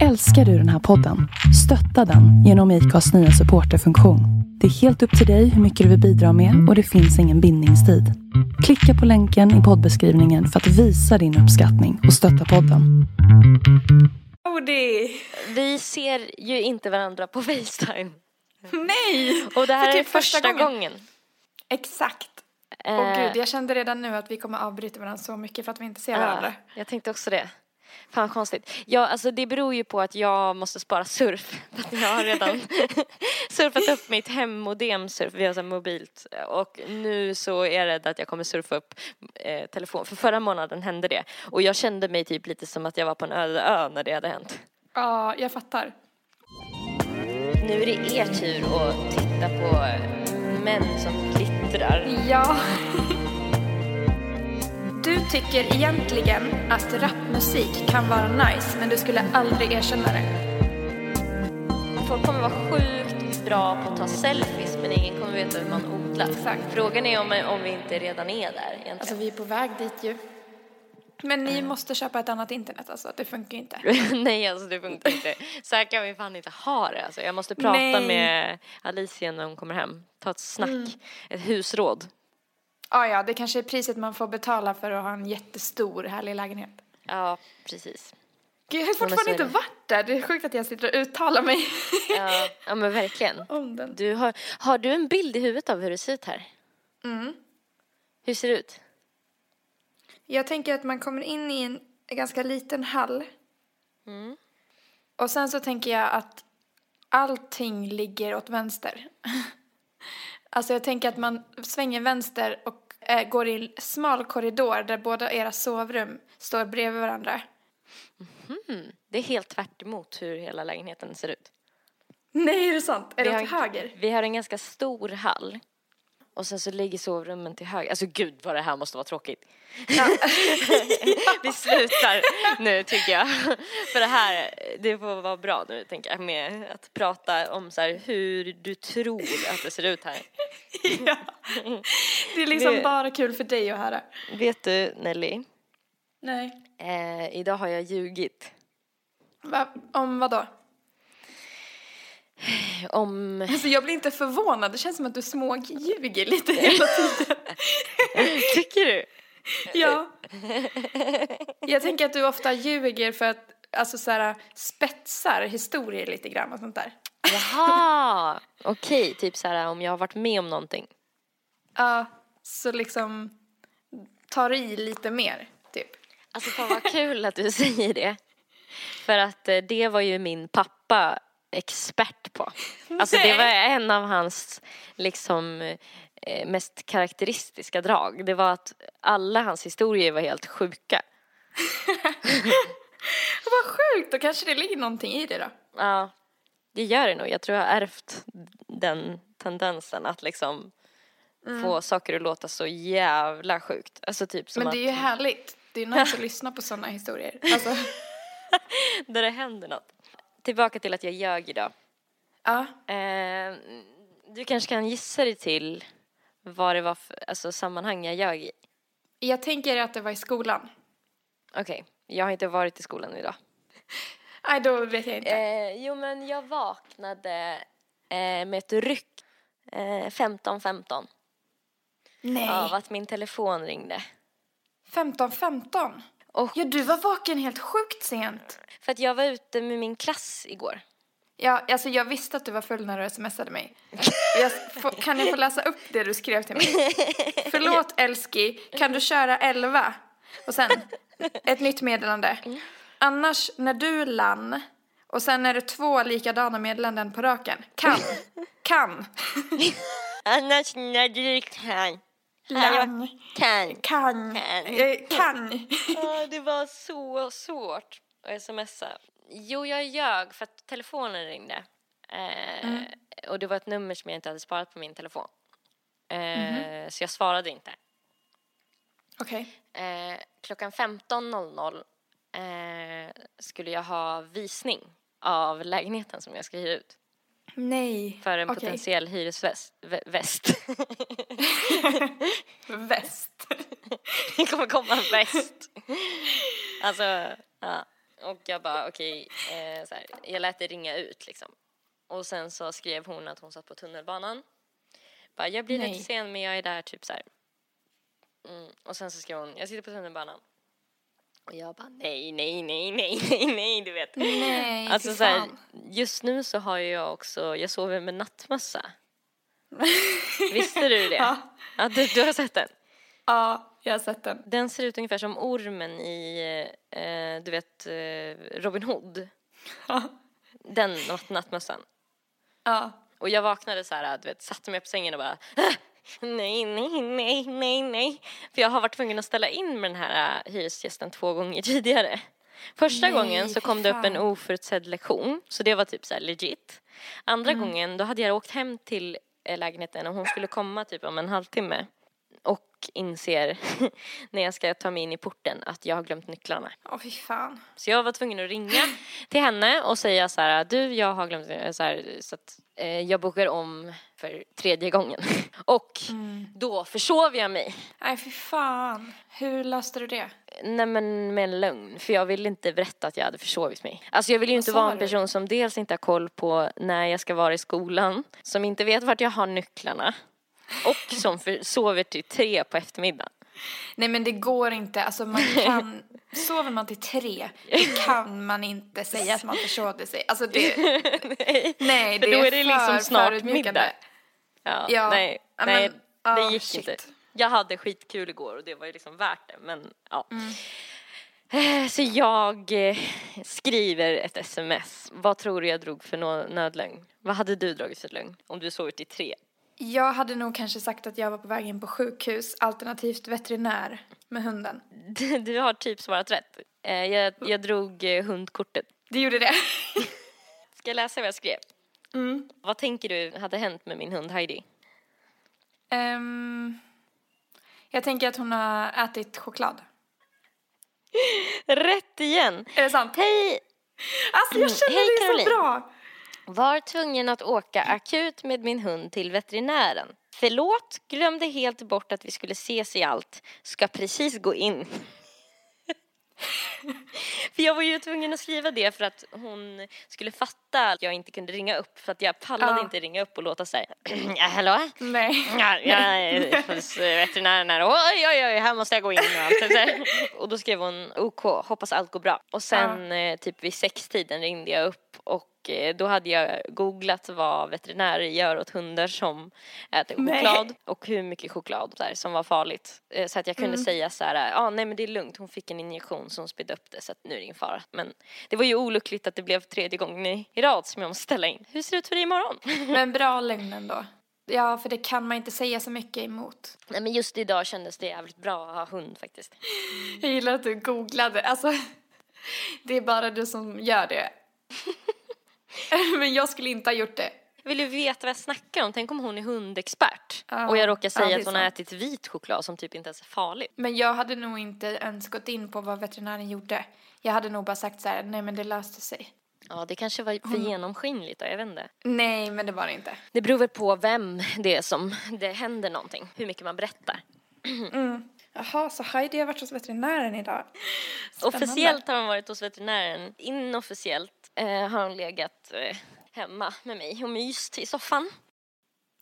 Älskar du den här podden? Stötta den genom IKAs nya supporterfunktion. Det är helt upp till dig hur mycket du vill bidra med och det finns ingen bindningstid. Klicka på länken i poddbeskrivningen för att visa din uppskattning och stötta podden. Vi ser ju inte varandra på Facetime. Nej! Och det här För är typ första första gången. gången. Exakt. Eh, Och gud, jag kände redan nu att vi kommer avbryta varandra så mycket för att vi inte ser varandra. ja, jag tänkte också det. Fan konstigt. Ja, alltså det beror ju på att jag måste spara surf. För att jag har redan surfat upp mitt hemmodem surf via så mobilt. Och nu så är jag rädd att jag kommer surfa upp eh, telefon. För förra månaden hände det. Och jag kände mig typ lite som att jag var på en öde ö när det hade hänt. Ja, jag fattar. Nu är det er tur att titta på män som glittrar. Ja. Du tycker egentligen att rapmusik kan vara nice, men du skulle aldrig erkänna det. Folk kommer vara sjukt bra på att ta selfies men ingen kommer veta hur man odlar. Exakt. Frågan är om, om vi inte redan är där egentligen. Alltså, vi är på väg dit ju. Men ni måste köpa ett annat internet alltså, det funkar ju inte. Nej alltså det funkar inte. Så här kan vi fan inte ha det alltså. Jag måste prata Nej. med Alicia när hon kommer hem. Ta ett snack, Mm. ett husråd. Ja, ja, det kanske är priset man får betala för att ha en jättestor härlig lägenhet. Ja, precis. Gud, jag har fortfarande inte varit där. Det är sjukt att jag sitter och uttalar mig Ja, ja men verkligen. om den. Du har, har du en bild i huvudet av hur det ser ut här? Mm. Hur ser det ut? Jag tänker att man kommer in i en ganska liten hall. Och sen så tänker jag att allting ligger åt vänster. alltså jag tänker att man svänger vänster och eh, går i en smal korridor där båda era sovrum står bredvid varandra. Det är helt tvärt emot hur hela lägenheten ser ut. Nej, är det sant? Är Vi det åt höger? Vi har en ganska stor hall. Och sen så ligger sovrummen till höger. Alltså gud vad det här måste vara tråkigt. Vi slutar nu tycker jag. För det här, det får vara bra nu tänker jag med att prata om så här hur du tror att det ser ut här. ja. Det är liksom Det- bara kul för dig att höra. Vet du Nelly, Nej. eh, idag har jag ljugit. Va? Om vad då? Om, Alltså jag blir inte förvånad. Det känns som att du småljuger lite hela tiden. tycker du? Ja. Jag tänker att du ofta ljuger för att alltså så här, spetsar historier lite grann och sånt där. Jaha, okej, typ så här om jag har varit med om någonting. Ja, så liksom tar i lite mer, typ. Alltså fan vad kul att du säger det. För att eh, det var ju min pappa expert på. Alltså det var en av hans liksom eh, mest karaktäristiska drag. Det var att alla hans historier var helt sjuka. Vad sjukt, då kanske det ligger någonting i det då. Ja, det gör det nog. Jag tror jag har ärvt den tendensen att liksom få saker att låta så jävla sjukt. Alltså typ som Men det är ju härligt. Det är nice att lyssna på sådana historier. Alltså, där det händer något. Tillbaka till att jag ljög idag. ja. Eh, du kanske kan gissa dig till vad det var för alltså, sammanhang jag ljög i. Jag tänker att det var i skolan. Okej, jag har inte varit i skolan idag. Nej, då vet jag inte. Eh, jo, men jag vaknade eh, med ett ryck eh, 15.15 Nej. av att min telefon ringde. 15, 15. Och Ja, du var vaken helt sjukt sent. för att jag var ute med min klass igår. Ja, alltså jag visste att du var full när du smsade mig. Jag, kan jag få läsa upp det du skrev till mig? Förlåt älski, kan du köra 11? Och sen, ett nytt meddelande. Annars, när du lann, och sen är det två likadana meddelanden på raken. Kan, kan, Annars när du kan. lann, Kan. kan, Kan. eh, kan. Ja, det var så svårt att smsa. Jo, jag ljög för att telefonen ringde. Eh, Och det var ett nummer som jag inte hade sparat på min telefon. Eh, Så jag svarade inte. Okej. Eh, klockan 15.00 eh, skulle jag ha visning av lägenheten som jag ska hyra ut Nej. för en Okej. potentiell hyresväst. vä- Väst. Väst. det kommer komma en väst. Alltså, ja. Och jag bara okej, eh, så här, jag lät det ringa ut liksom. Och sen så skrev hon att hon satt på tunnelbanan. Bara, jag blir Nej. lite sen men jag är där typ så här. Mm. Och sen så skrev hon, jag sitter på tunnelbanan. Och jag bara nej, nej, nej, nej, nej, nej, du vet. Nej, Alltså så här, just nu så har jag också, jag sover med nattmössa. Visste du det? Ja. Ja, du, du har sett den? Ja, jag har sett den. Den ser ut ungefär som ormen i, eh, du vet, eh, Robin Hood. Ja. Den natt- nattmössan. Ja. Och jag vaknade så här, du vet, satte mig på sängen och bara "Ah, nej, nej, nej, nej, nej. För jag har varit tvungen att ställa in med den här äh, hyresgästen två gånger tidigare. Första Nej, gången så kom det upp en oförutsedd lektion, så det var typ så här legit. Andra Mm. gången, då hade jag åkt hem till eh, lägenheten och hon skulle komma typ om en halvtimme. Och inser när jag ska ta mig in i porten att jag har glömt nycklarna. Åh, fy fan. Så jag var tvungen att ringa till henne och säga så här, du jag har glömt eh, så här, så att eh, jag bokar om för tredje gången. Och då försov jag mig. Nej, fy fan. Hur löste du det? Nej men med en lögn, för jag ville inte berätta att jag hade försovit mig. Alltså jag vill ju inte vara en du? person som dels inte har koll på när jag ska vara i skolan, som inte vet vart jag har nycklarna och som för, sover till tre på eftermiddagen. Nej, men det går inte. Alltså, man kan... Sover man till tre, det kan man inte säga att man försovde sig. Alltså, det... Nej. Nej, För det då är, det liksom för snart middag. Ja, Ja, nej, nej men- ja, det gick shit. inte. Jag hade skitkul igår och det var ju liksom värt det, men ja. Mm. Eh, Så jag eh, skriver ett sms. Vad tror du jag drog för nödlögn? Vad hade du dragit för lögn om du sovit i tre? Jag hade nog kanske sagt att jag var på väg in på sjukhus, alternativt veterinär med hunden. Du, har typ svarat rätt. Eh, Jag, jag drog eh, hundkortet. Du gjorde det? Ska jag läsa vad jag skrev? Mm. Vad tänker du hade hänt med min hund Heidi? Ehm, jag tänker att hon har ätit choklad. Rätt igen! Är det sant? Hej! Alltså jag känner Hej, det Caroline. så bra! Var tvungen att åka akut med min hund till veterinären. Förlåt, glömde helt bort att vi skulle ses i allt. Ska precis gå in. för jag var ju tvungen att skriva det för att hon skulle fatta att jag inte kunde ringa upp. För att jag pallade Ja. inte ringa upp och låta så här. ja, hallå? Nej. Ja, jag är hos veterinären här. Oj, oj, oj, här måste jag gå in och allt. Och då skrev hon OK, hoppas allt går bra. Och sen eh, typ vid sextiden ringde jag upp och eh, då hade jag googlat vad veterinärer gör åt hundar som äter Nej. choklad och hur mycket choklad så här, som var farligt. Eh, Så att jag kunde säga så här, ja ah, nej men det är lugnt, hon fick en injektion som spydde upp det så att nu är det ingen fara. Men det var ju olyckligt att det blev tredje gången i, i rad som jag måste ställa in. Hur ser det ut för dig imorgon? Men bra lögn ändå. Ja, för det kan man inte säga så mycket emot. nej men just idag kändes det jävligt bra att ha hund faktiskt. Jag gillar att du googlade. Alltså, det är bara du som gör det. Men jag skulle inte ha gjort det. Vill du veta vad jag snackar om? Tänk om hon är hundexpert Ja. och jag råkar Ja, säga är att hon har ätit vit choklad som typ inte ens är farlig. Men jag hade nog inte ens gått in på vad veterinären gjorde. Jag hade nog bara sagt så här, nej men det löste sig. Ja, det kanske var för genomskinligt då, jag vet inte. Nej, men det var det inte. Det beror väl på vem det är som det händer någonting, hur mycket man berättar. Jaha, så Heidi har varit hos veterinären idag. Spännande. Officiellt har hon varit hos veterinären, inofficiellt eh, har hon legat eh, hemma med mig och myst i soffan.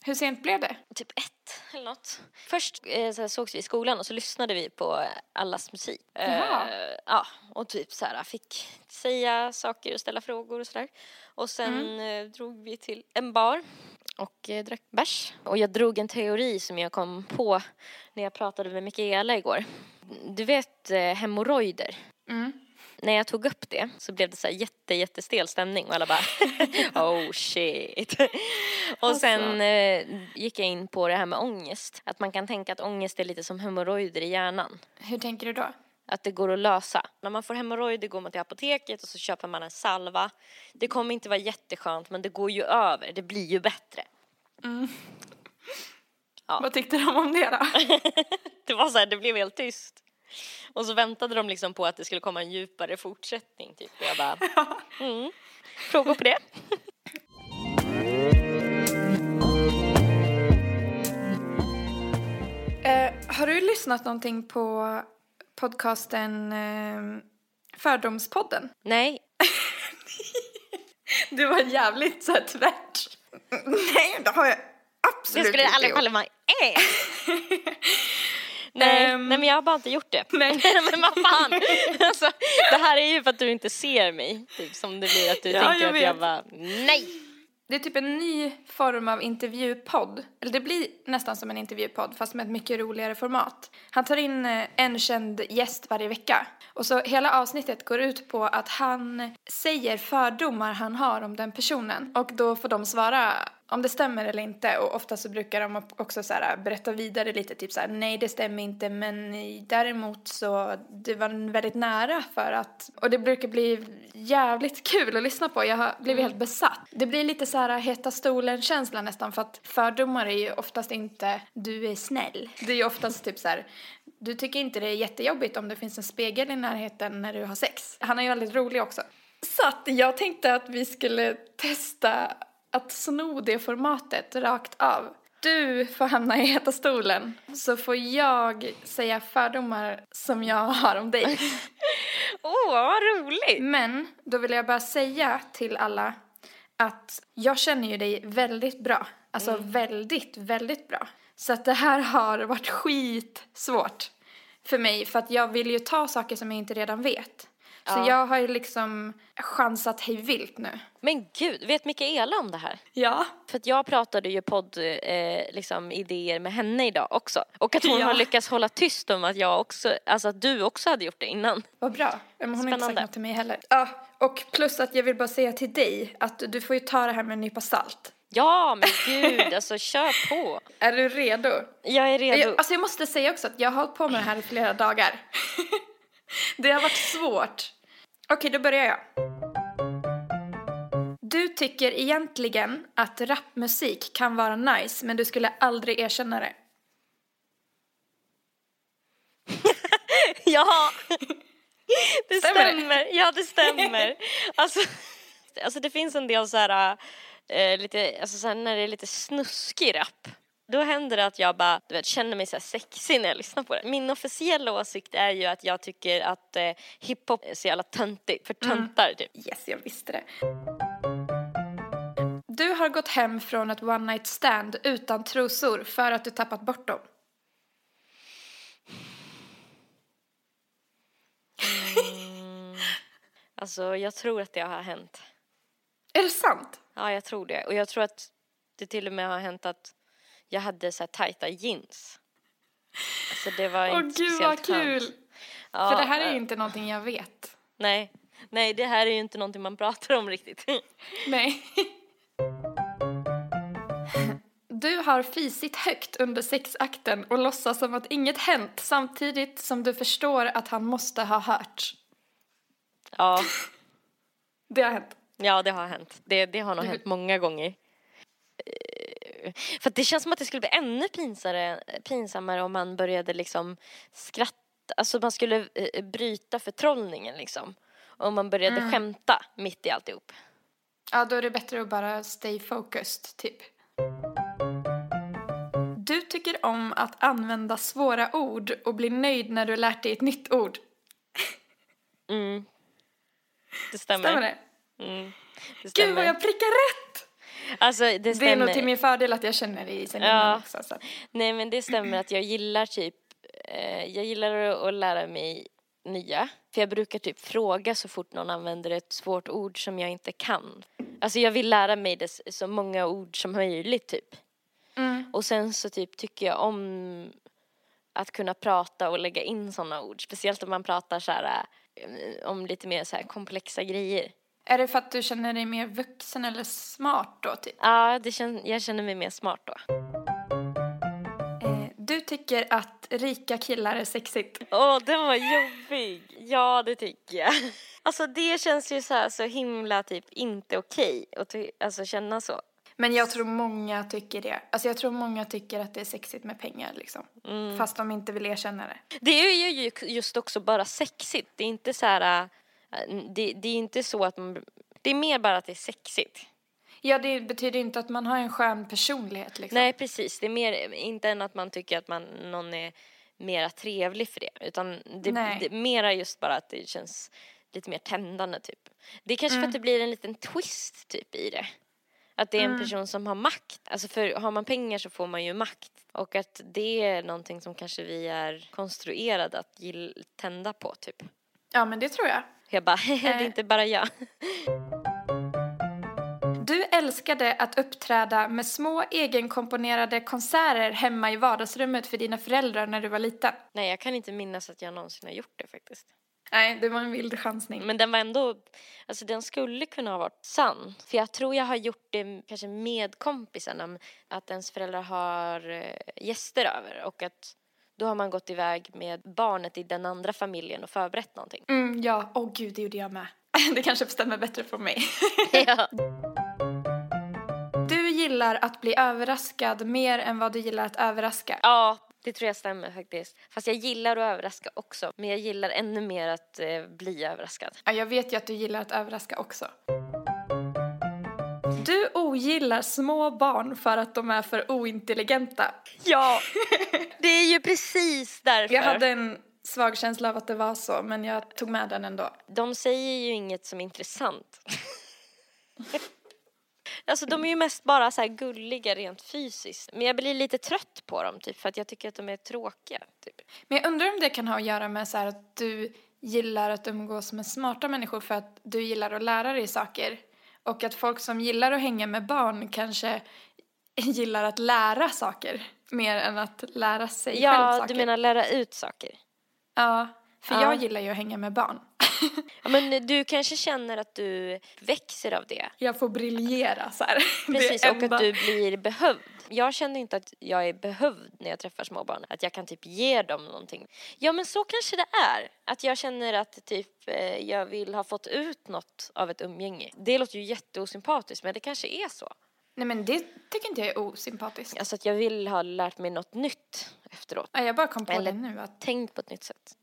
Hur sent blev det? Typ ett eller något. Först eh, så sågs vi i skolan och så lyssnade vi på allas musik. Eh, Jaha. ja, och typ så här fick säga saker och ställa frågor och sådär. Och sen Mm. eh, drog vi till en bar och eh, drack bärs. Och jag drog en teori som jag kom på när jag pratade med Mikaela igår. Du vet eh, hemorrojder? Mm. när jag tog upp det så blev det så här jätte, jättestel stämning och alla bara oh shit. Och Alltså. sen eh, gick jag in på det här med ångest. Att man kan tänka att ångest är lite som hemorrojder i hjärnan. Hur tänker du då? Att det går att lösa. När man får hemorrojder går man till apoteket och så köper man en salva. Det kommer inte vara jätteskönt men det går ju över. Det blir ju bättre. Ja. Vad tyckte de om det då? Det var så här, det blev helt tyst. Och så väntade de liksom på att det skulle komma en djupare fortsättning typ. Och jag bara, mm. Frågor på det? Eh, har du lyssnat någonting på podcasten eh, Fördomspodden? Nej. Du var jävligt så här tvärt. Nej, det har jag absolut Det skulle inte aldrig falla mig äh. Nej, Ehm. nej, men jag har bara inte gjort det. Nej. men vad fan. Alltså, det här är ju för att du inte ser mig. Typ, som det blir att du Ja, tänker jag att jag bara, nej. Det är typ en ny form av intervjupodd. Eller det blir nästan som en intervjupodd fast med ett mycket roligare format. Han tar in eh, en känd gäst varje vecka. Och så hela avsnittet går ut på att han säger fördomar han har om den personen. Och då får de svara om det stämmer eller inte. Och ofta så brukar de också så här berätta vidare lite typ så här nej det stämmer inte men däremot så det var väldigt nära för att och det brukar bli jävligt kul att lyssna på. Jag har blivit helt besatt. Det blir lite så här heta stolen känsla nästan för att fördomar är ju oftast inte du är snäll. Det är ju oftast typ så här du tycker inte det är jättejobbigt om det finns en spegel i närheten när du har sex. Han är ju väldigt rolig också. Så att jag tänkte att vi skulle testa att sno det formatet rakt av. Du får hamna i heta stolen så får jag säga fördomar som jag har om dig. Åh, vad roligt. Men då vill jag bara säga till alla att jag känner ju dig väldigt bra. Alltså väldigt, väldigt bra. Så att det här har varit skitsvårt för mig för att jag vill ju ta saker som jag inte redan vet. Så Ja. jag har ju liksom chansat hej vilt nu. Men gud, vet Mikaela om det här? Ja. För att jag pratade ju podd, eh, liksom idéer med henne idag också. Och att hon Ja. har lyckats hålla tyst om att jag också, alltså att du också hade gjort det innan. Vad bra. Men hon har inte sagt Spännande. något till mig heller. Ja, och plus att jag vill bara säga till dig att du får ju ta det här med en nypa salt. Ja, men gud, alltså kör på. Är du redo? Jag är redo. Jag, alltså jag måste säga också att jag har hållit på med det här i flera dagar. det har varit svårt. Okej, då börjar jag. Du tycker egentligen att rapmusik kan vara nice, men du skulle aldrig erkänna det. Ja, det Stämmer stämmer. Ja, det stämmer. Alltså, alltså det finns en del så här, eh, lite, alltså så här, när det är lite snuskig rap. Då händer det att jag bara, du vet, känner mig så här sexig när jag lyssnar på det. Min officiella åsikt är ju att jag tycker att eh, hiphop är så jävla töntigt, för töntar typ. Yes, jag visste det. Du har gått hem från ett one night stand utan trosor för att du tappat bort dem. Alltså jag tror att det har hänt. Är det sant? Ja, jag tror det. Och jag tror att det till och med har hänt att jag hade så här tajta jeans. Alltså det var Åh inte gud vad speciellt kul! skönt. Ja, För det här är eh, ju inte någonting jag vet. Nej, nej det här är ju inte någonting man pratar om riktigt. Nej. Du har fisit högt under sexakten och låtsas som att inget hänt samtidigt som du förstår att han måste ha hört. Ja, Det har hänt. ja det har hänt. Det, det har nog hänt många gånger. Eh, För det känns som att det skulle bli ännu pinsare, pinsammare om man började liksom skratta. Alltså man skulle eh, bryta förtrollningen liksom. Om man började Mm. skämta mitt i alltihop. Ja, då är det bättre att bara stay focused, typ. Du tycker om att använda svåra ord och blir nöjd när du lärt dig ett nytt ord. Mm. Det stämmer. Stämmer det? Mm. Det stämmer. Gud vad jag prickar rätt! Alltså det Det är nog till min fördel att jag känner det i sen Ja. innan också. Så. Nej men det stämmer att jag gillar typ, eh, jag gillar att, lära mig nya. För jag brukar typ fråga så fort någon använder ett svårt ord som jag inte kan. Alltså jag vill lära mig det, så många ord som möjligt typ. Mm. Och sen så typ tycker jag om att kunna prata och lägga in sådana ord. Speciellt om man pratar så här eh, om lite mer så här komplexa grejer. Är det för att du känner dig mer vuxen eller smart då, typ? Ja, det kän, jag känner mig mer smart då. Eh, du tycker att rika killar är sexigt. Åh, den var jobbig. Ja, det tycker jag. Alltså det känns ju så här så himla typ inte okej att ty- alltså känna så. Men jag tror många tycker det. Alltså jag tror många tycker att det är sexigt med pengar liksom. Fast de inte vill erkänna det. Det är ju ju just också bara sexigt. Det är inte så här, äh, det, det är inte så att man, det är mer bara att det är sexigt. Ja, det betyder inte att man har en skön personlighet liksom. Nej, precis. Det är mer, inte än att man tycker att man, någon är mera trevlig för det. Utan det, det mera just bara att det känns lite mer tändande typ. Det är kanske Mm. för att det blir en liten twist typ i det. Att det är en Mm. person som har makt. Alltså för har man pengar så får man ju makt. Och att det är någonting som kanske vi är konstruerade att tända på typ. Ja, men det tror jag. Jag bara, det är Eh. inte bara jag. Du älskade att uppträda med små egenkomponerade konserter hemma i vardagsrummet för dina föräldrar när du var liten. Nej, jag kan inte minnas att jag någonsin har gjort det faktiskt. Nej, det var en vild chansning. Men den var ändå, alltså den skulle kunna ha varit sann. För jag tror jag har gjort det kanske med kompisarna, om att ens föräldrar har eh, gäster över och att då har man gått iväg med barnet i den andra familjen och förberett någonting. Mm, ja, åh gud, det gjorde jag med. Det kanske stämmer bättre för mig. ja. Du gillar att bli överraskad mer än vad du gillar att överraska. ja, det tror jag stämmer faktiskt. Fast jag gillar att överraska också, men jag gillar ännu mer att eh, bli överraskad. Ja, jag vet ju att du gillar att överraska också. Du ogillar små barn för att de är för ointelligenta. Ja, det är ju precis därför. Jag hade en svag känsla av att det var så, men jag tog med den ändå. De säger ju inget som är intressant. alltså de är ju mest bara så här gulliga rent fysiskt. Men jag blir lite trött på dem typ för att jag tycker att de är tråkiga. Typ. Men jag undrar om det kan ha att göra med så att du gillar att umgås med smarta människor för att du gillar att lära dig saker. Och att folk som gillar att hänga med barn kanske gillar att lära saker mer än att lära sig själv Ja, saker. du menar lära ut saker. Ja, för Ja. jag gillar ju att hänga med barn. Ja, men du kanske känner att du växer av det. Jag får briljera så här. Precis, och att du blir behövd. Jag känner inte att jag är behövd när jag träffar småbarn. Att jag kan typ ge dem någonting. Ja, men så kanske det är. Att jag känner att typ eh, jag vill ha fått ut något av ett umgänge. Det låter ju jätteosympatiskt, men det kanske är så. Nej men det tycker inte jag är osympatiskt. Alltså att jag vill ha lärt mig något nytt efteråt. Ja, jag bara kom på Eller- det nu att Tänkt på ett nytt sätt.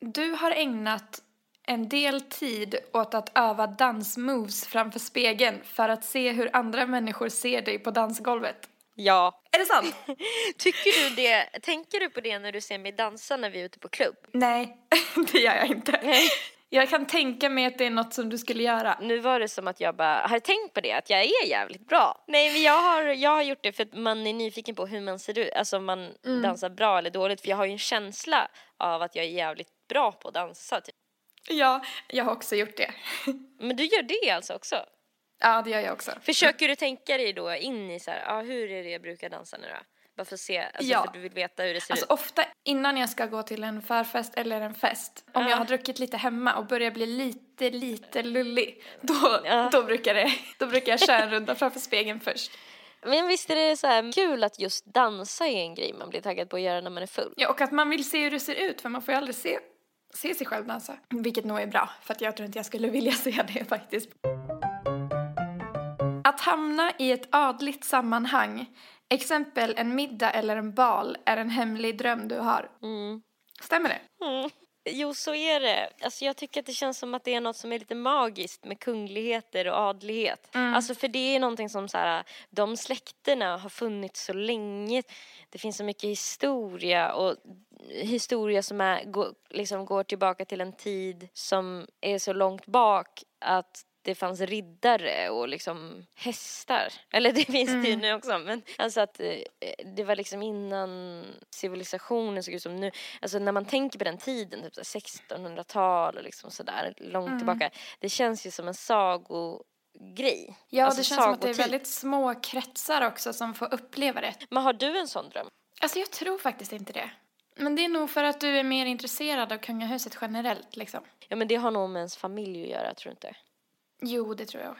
du har ägnat en del tid åt att öva dansmoves framför spegeln för att se hur andra människor ser dig på dansgolvet. Ja. Är det sant? Tycker du det? Tänker du på det när du ser mig dansa när vi är ute på klubb? Nej, det gör jag inte. Jag kan tänka mig att det är något som du skulle göra. Nu var det som att jag bara har tänkt på det, att jag är jävligt bra. Nej men jag har, jag har gjort det för att man är nyfiken på hur man ser ut, alltså om man dansar bra eller dåligt. För jag har ju en känsla av att jag är jävligt bra på att dansa typ. Ja, jag har också gjort det. Men du gör det alltså också? Ja, det gör jag också. Försöker du tänka dig då in i så här, ja hur är det jag brukar dansa nu då? Bara för att se, alltså Ja. för att du vill veta hur det ser Alltså ut. ofta innan jag ska gå till en förfest eller en fest, om Ja. jag har druckit lite hemma och börjar bli lite, lite lullig, då, Ja. då, brukar, det, då brukar jag köra en runda framför spegeln först. Men visst är det så här kul att just dansa är en grej man blir taggad på att göra när man är full? Ja, och att man vill se hur det ser ut, för man får ju aldrig se, se sig själv dansa. Vilket nog är bra, för att jag tror inte jag skulle vilja se det faktiskt. Att hamna i ett adligt sammanhang, exempel en middag eller en bal, är en hemlig dröm du har. Mm. Stämmer det? Mm. Jo, så är det. Alltså, jag tycker att det känns som att det är något som är lite magiskt med kungligheter och adlighet. Alltså, för det är någonting som så här, de släkterna har funnits så länge. Det finns så mycket historia och historia som är, går, liksom går tillbaka till en tid som är så långt bak att det fanns riddare och liksom hästar. Eller det finns det ju nu också. Men alltså att eh, det var liksom innan civilisationen såg ut som nu. Alltså när man tänker på den tiden, typ så här 1600-tal och liksom sådär långt tillbaka. Det känns ju som en sagogrej. Ja, Alltså det känns som att det är sagotid. väldigt små kretsar också som får uppleva det. Men har du en sån dröm? Alltså jag tror faktiskt inte det. Men det är nog för att du är mer intresserad av kungahuset generellt liksom. Ja men det har nog med ens familj att göra, tror du inte? Jo, det tror jag.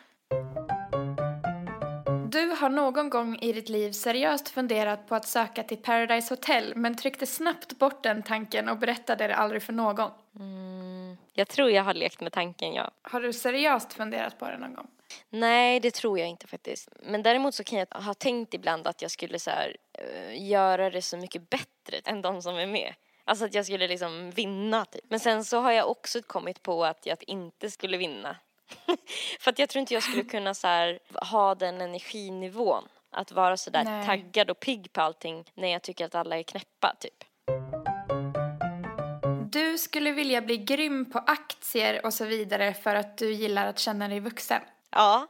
Du har någon gång i ditt liv seriöst funderat på att söka till Paradise Hotel men tryckte snabbt bort den tanken och berättade det aldrig för någon. Mm, jag tror jag har lekt med tanken, ja. Har du seriöst funderat på det någon gång? Nej, det tror jag inte faktiskt. Men däremot så kan jag ha tänkt ibland att jag skulle så här, eh, göra det så mycket bättre än de som är med. Alltså att jag skulle liksom vinna typ. Men sen så har jag också kommit på att jag inte skulle vinna. För att jag tror inte jag skulle kunna så här, ha den energinivån. Att vara så där Nej. taggad och pigg på allting när jag tycker att alla är knäppa typ. Du skulle vilja bli grym på aktier och så vidare för att du gillar att känna dig vuxen. Ja.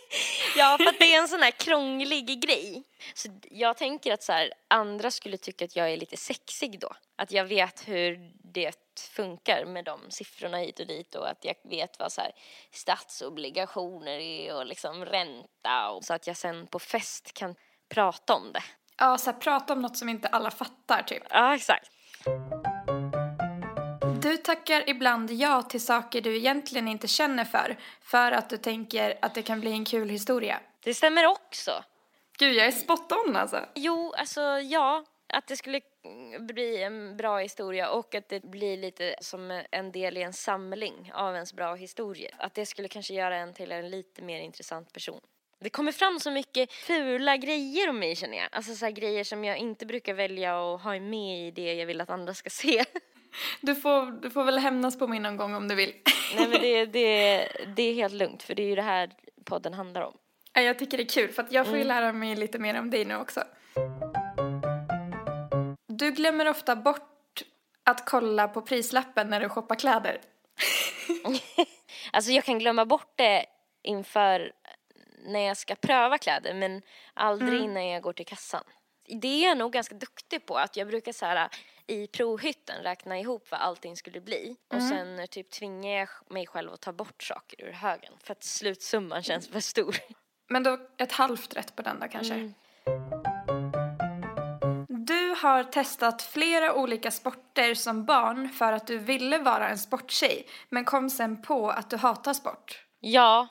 ja, för att det är en sån här krånglig grej. Så jag tänker att så här, andra skulle tycka att jag är lite sexig då. Att jag vet hur det funkar med de siffrorna hit och dit och att jag vet vad så här, statsobligationer är och liksom ränta och så att jag sen på fest kan prata om det. Ja, så här, prata om något som inte alla fattar typ. Ja, exakt. Du tackar ibland ja till saker du egentligen inte känner för, för att du tänker att det kan bli en kul historia. Det stämmer också. Gud, jag är spot on alltså. Jo, alltså ja, att det skulle bli en bra historia och att det blir lite som en del i en samling av ens bra historier. Att det skulle kanske göra en till en lite mer intressant person. Det kommer fram så mycket fula grejer om mig känner jag. Alltså så grejer som jag inte brukar välja att ha med i det jag vill att andra ska se. Du får, du får väl hämnas på mig någon gång om du vill. Nej men det, det, det är helt lugnt för det är ju det här podden handlar om. Ja, Jag tycker det är kul för att jag får ju lära mig lite mer om dig nu också. Du glömmer ofta bort att kolla på prislappen när du shoppar kläder. Alltså jag kan glömma bort det inför när jag ska pröva kläder men aldrig innan jag går till kassan. Det är jag nog ganska duktig på att jag brukar så här i provhytten räkna ihop vad allting skulle bli och sen typ tvingar jag mig själv att ta bort saker ur högen för att slutsumman känns för stor. Men då ett halvt rätt på den då kanske. Du har testat flera olika sporter som barn för att du ville vara en sporttjej men kom sen på att du hatar sport. Ja,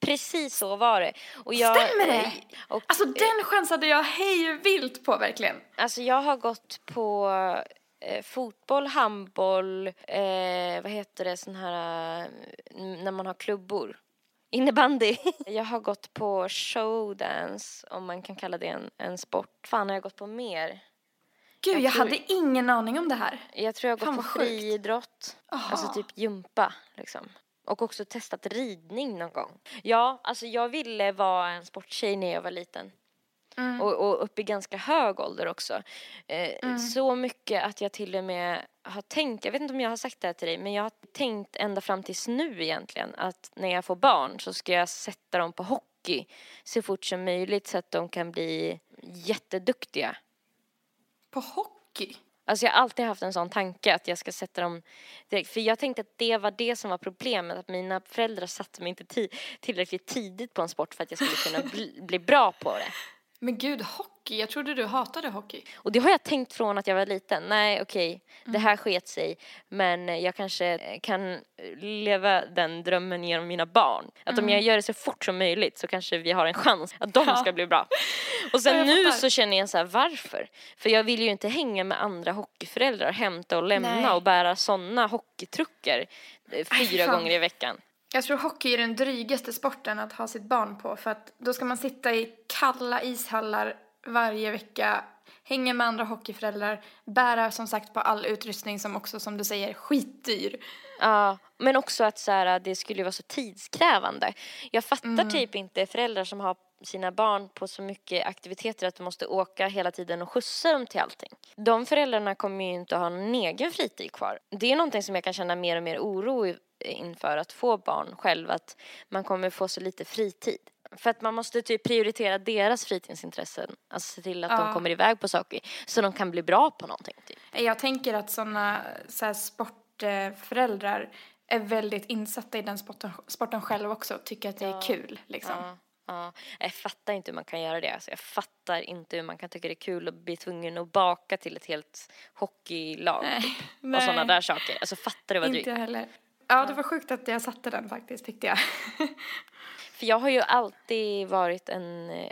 precis så var det. Och jag, Stämmer det? Och, Alltså den chansade jag hej vilt på verkligen. Alltså jag har gått på eh, fotboll, handboll, eh, vad heter det, sån här, eh, när man har klubbor. Innebandy. Jag har gått på showdance, om man kan kalla det en, en sport. Fan, har jag gått på mer? Gud, Jag jag, tror- hade ingen aning om det här. Jag tror jag har Fan, gått på friidrott, alltså typ gympa liksom. Och också testat ridning någon gång. Ja, alltså jag ville vara en sporttjej när jag var liten. Mm. Och, och upp i ganska hög ålder också. Eh, Mm. Så mycket att jag till och med har tänkt, jag vet inte om jag har sagt det här till dig, men jag har tänkt ända fram tills nu egentligen att när jag får barn så ska jag sätta dem på hockey så fort som möjligt så att de kan bli jätteduktiga. På hockey? Alltså jag har alltid haft en sån tanke att jag ska sätta dem direkt. För jag tänkte att det var det som var problemet. Att mina föräldrar satte mig inte ti- tillräckligt tidigt på en sport för att jag skulle kunna bli, bli bra på det. Men gud, hockey? Jag trodde du hatade hockey. Och det har jag tänkt från att jag var liten. Nej, okej, det Mm. här sket sig. Men jag kanske kan leva den drömmen genom mina barn. Att om jag gör det så fort som möjligt så kanske vi har en chans att de Mm. Ja. ska bli bra. Och sen nu fattar. så känner jag så här, varför? För jag vill ju inte hänga med andra hockeyföräldrar, hämta och lämna Nej. och bära sådana hockeytruckar eh, Aj, fyra fan. gånger i veckan. Jag tror hockey är den drygaste sporten att ha sitt barn på för att då ska man sitta i kalla ishallar varje vecka, hänga med andra hockeyföräldrar, bära som sagt på all utrustning som också som du säger skitdyr. Ja, men också att så här, det skulle vara så tidskrävande. Jag fattar Mm. typ inte föräldrar som har sina barn på så mycket aktiviteter att de måste åka hela tiden och skjutsa dem till allting. De föräldrarna kommer ju inte att ha någon egen fritid kvar. Det är någonting som jag kan känna mer och mer oro inför att få barn själv, att man kommer få så lite fritid. För att man måste typ prioritera deras fritidsintressen, alltså se till att Ja. de kommer iväg på saker så de kan bli bra på någonting. Typ. Jag tänker att sådana så sportföräldrar är väldigt insatta i den sporten, sporten själv också och tycker att det är Ja. kul liksom. Ja, ja. Jag fattar inte hur man kan göra det. Alltså, jag fattar inte hur man kan tycka det är kul att bli tvungen att baka till ett helt hockeylag Nej, och sådana där saker. Alltså fattar du vad Inte drygt? jag heller. Ja, det var sjukt att jag satte den faktiskt tyckte jag. För jag har ju alltid varit en eh,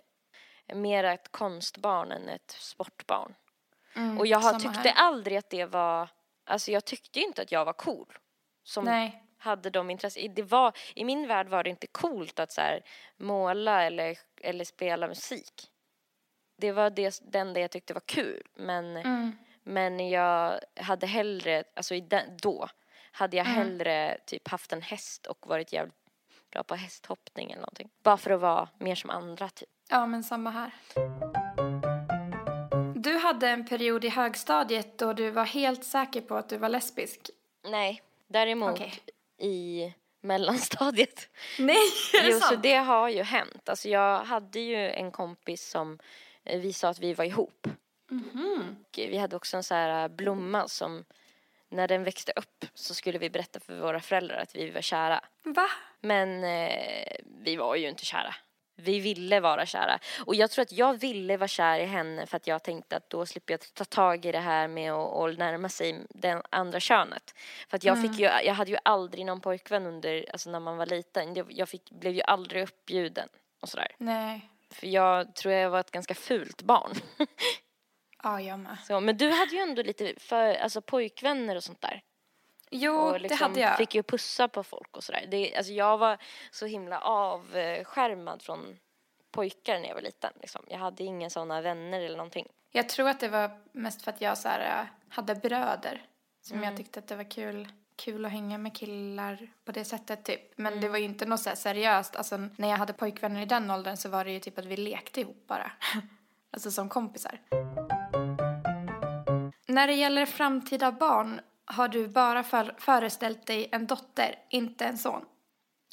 mer ett konstbarn än ett sportbarn. Mm, Och jag har, tyckte här. aldrig att det var, alltså jag tyckte ju inte att jag var cool. Som Nej. hade de intressen. Det var, I min värld var det inte coolt att så här, måla eller, eller spela musik. Det var det, den det jag tyckte var kul. Men, Mm. men jag hade hellre, alltså den, då, hade jag Mm. hellre typ haft en häst och varit jävligt bra på hästhoppning eller någonting. Bara för att vara mer som andra typ. Ja, men samma här. Du hade en period i högstadiet då du var helt säker på att du var lesbisk. Nej, däremot Okej. i mellanstadiet. Nej, är det Jo, så sant? det har ju hänt. Alltså jag hade ju en kompis som eh, vi sa att vi var ihop. Mhm. Och vi hade också en så här eh, blomma som när den växte upp så skulle vi berätta för våra föräldrar att vi var kära. Va? Men eh, vi var ju inte kära. Vi ville vara kära. Och jag tror att jag ville vara kär i henne för att jag tänkte att då slipper jag ta tag i det här med att, närma sig den andra könet. För att jag fick ju, jag hade ju aldrig någon pojkvän under, alltså när man var liten. Jag, jag fick, blev ju aldrig uppbjuden och sådär. Nej. För jag tror jag var ett ganska fult barn. Ja, jag med. Så, men du hade ju ändå lite för, alltså pojkvänner och sånt där. Jo, liksom det hade jag. fick ju pussa på folk och sådär. Det, alltså jag var så himla avskärmad från pojkar när jag var liten. Liksom. Jag hade inga sådana vänner eller någonting. Jag tror att det var mest för att jag så här, äh, hade bröder. Som Mm. jag tyckte att det var kul, kul att hänga med killar på det sättet typ. Men Mm. det var ju inte något så seriöst. Alltså när jag hade pojkvänner i den åldern så var det ju typ att vi lekte ihop bara. alltså som kompisar. När det gäller framtida barn har du bara för, föreställt dig en dotter, inte en son.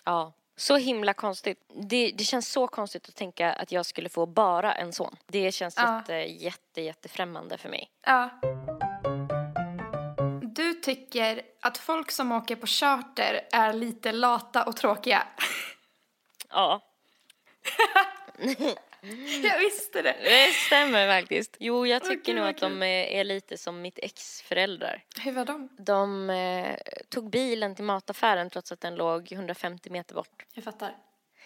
Ja. Så himla konstigt. Det, det känns så konstigt att tänka att jag skulle få bara en son. Det känns Ja. jätte, jätte, jättefrämmande för mig. Ja. Du tycker att folk som åker på charter är lite lata och tråkiga. Ja, Jag visste det. det stämmer faktiskt. Jo, jag tycker gud, nog att de är lite som mitt ex föräldrar. Hur var de? De eh, tog bilen till mataffären trots att den låg 150 meter bort. Jag fattar.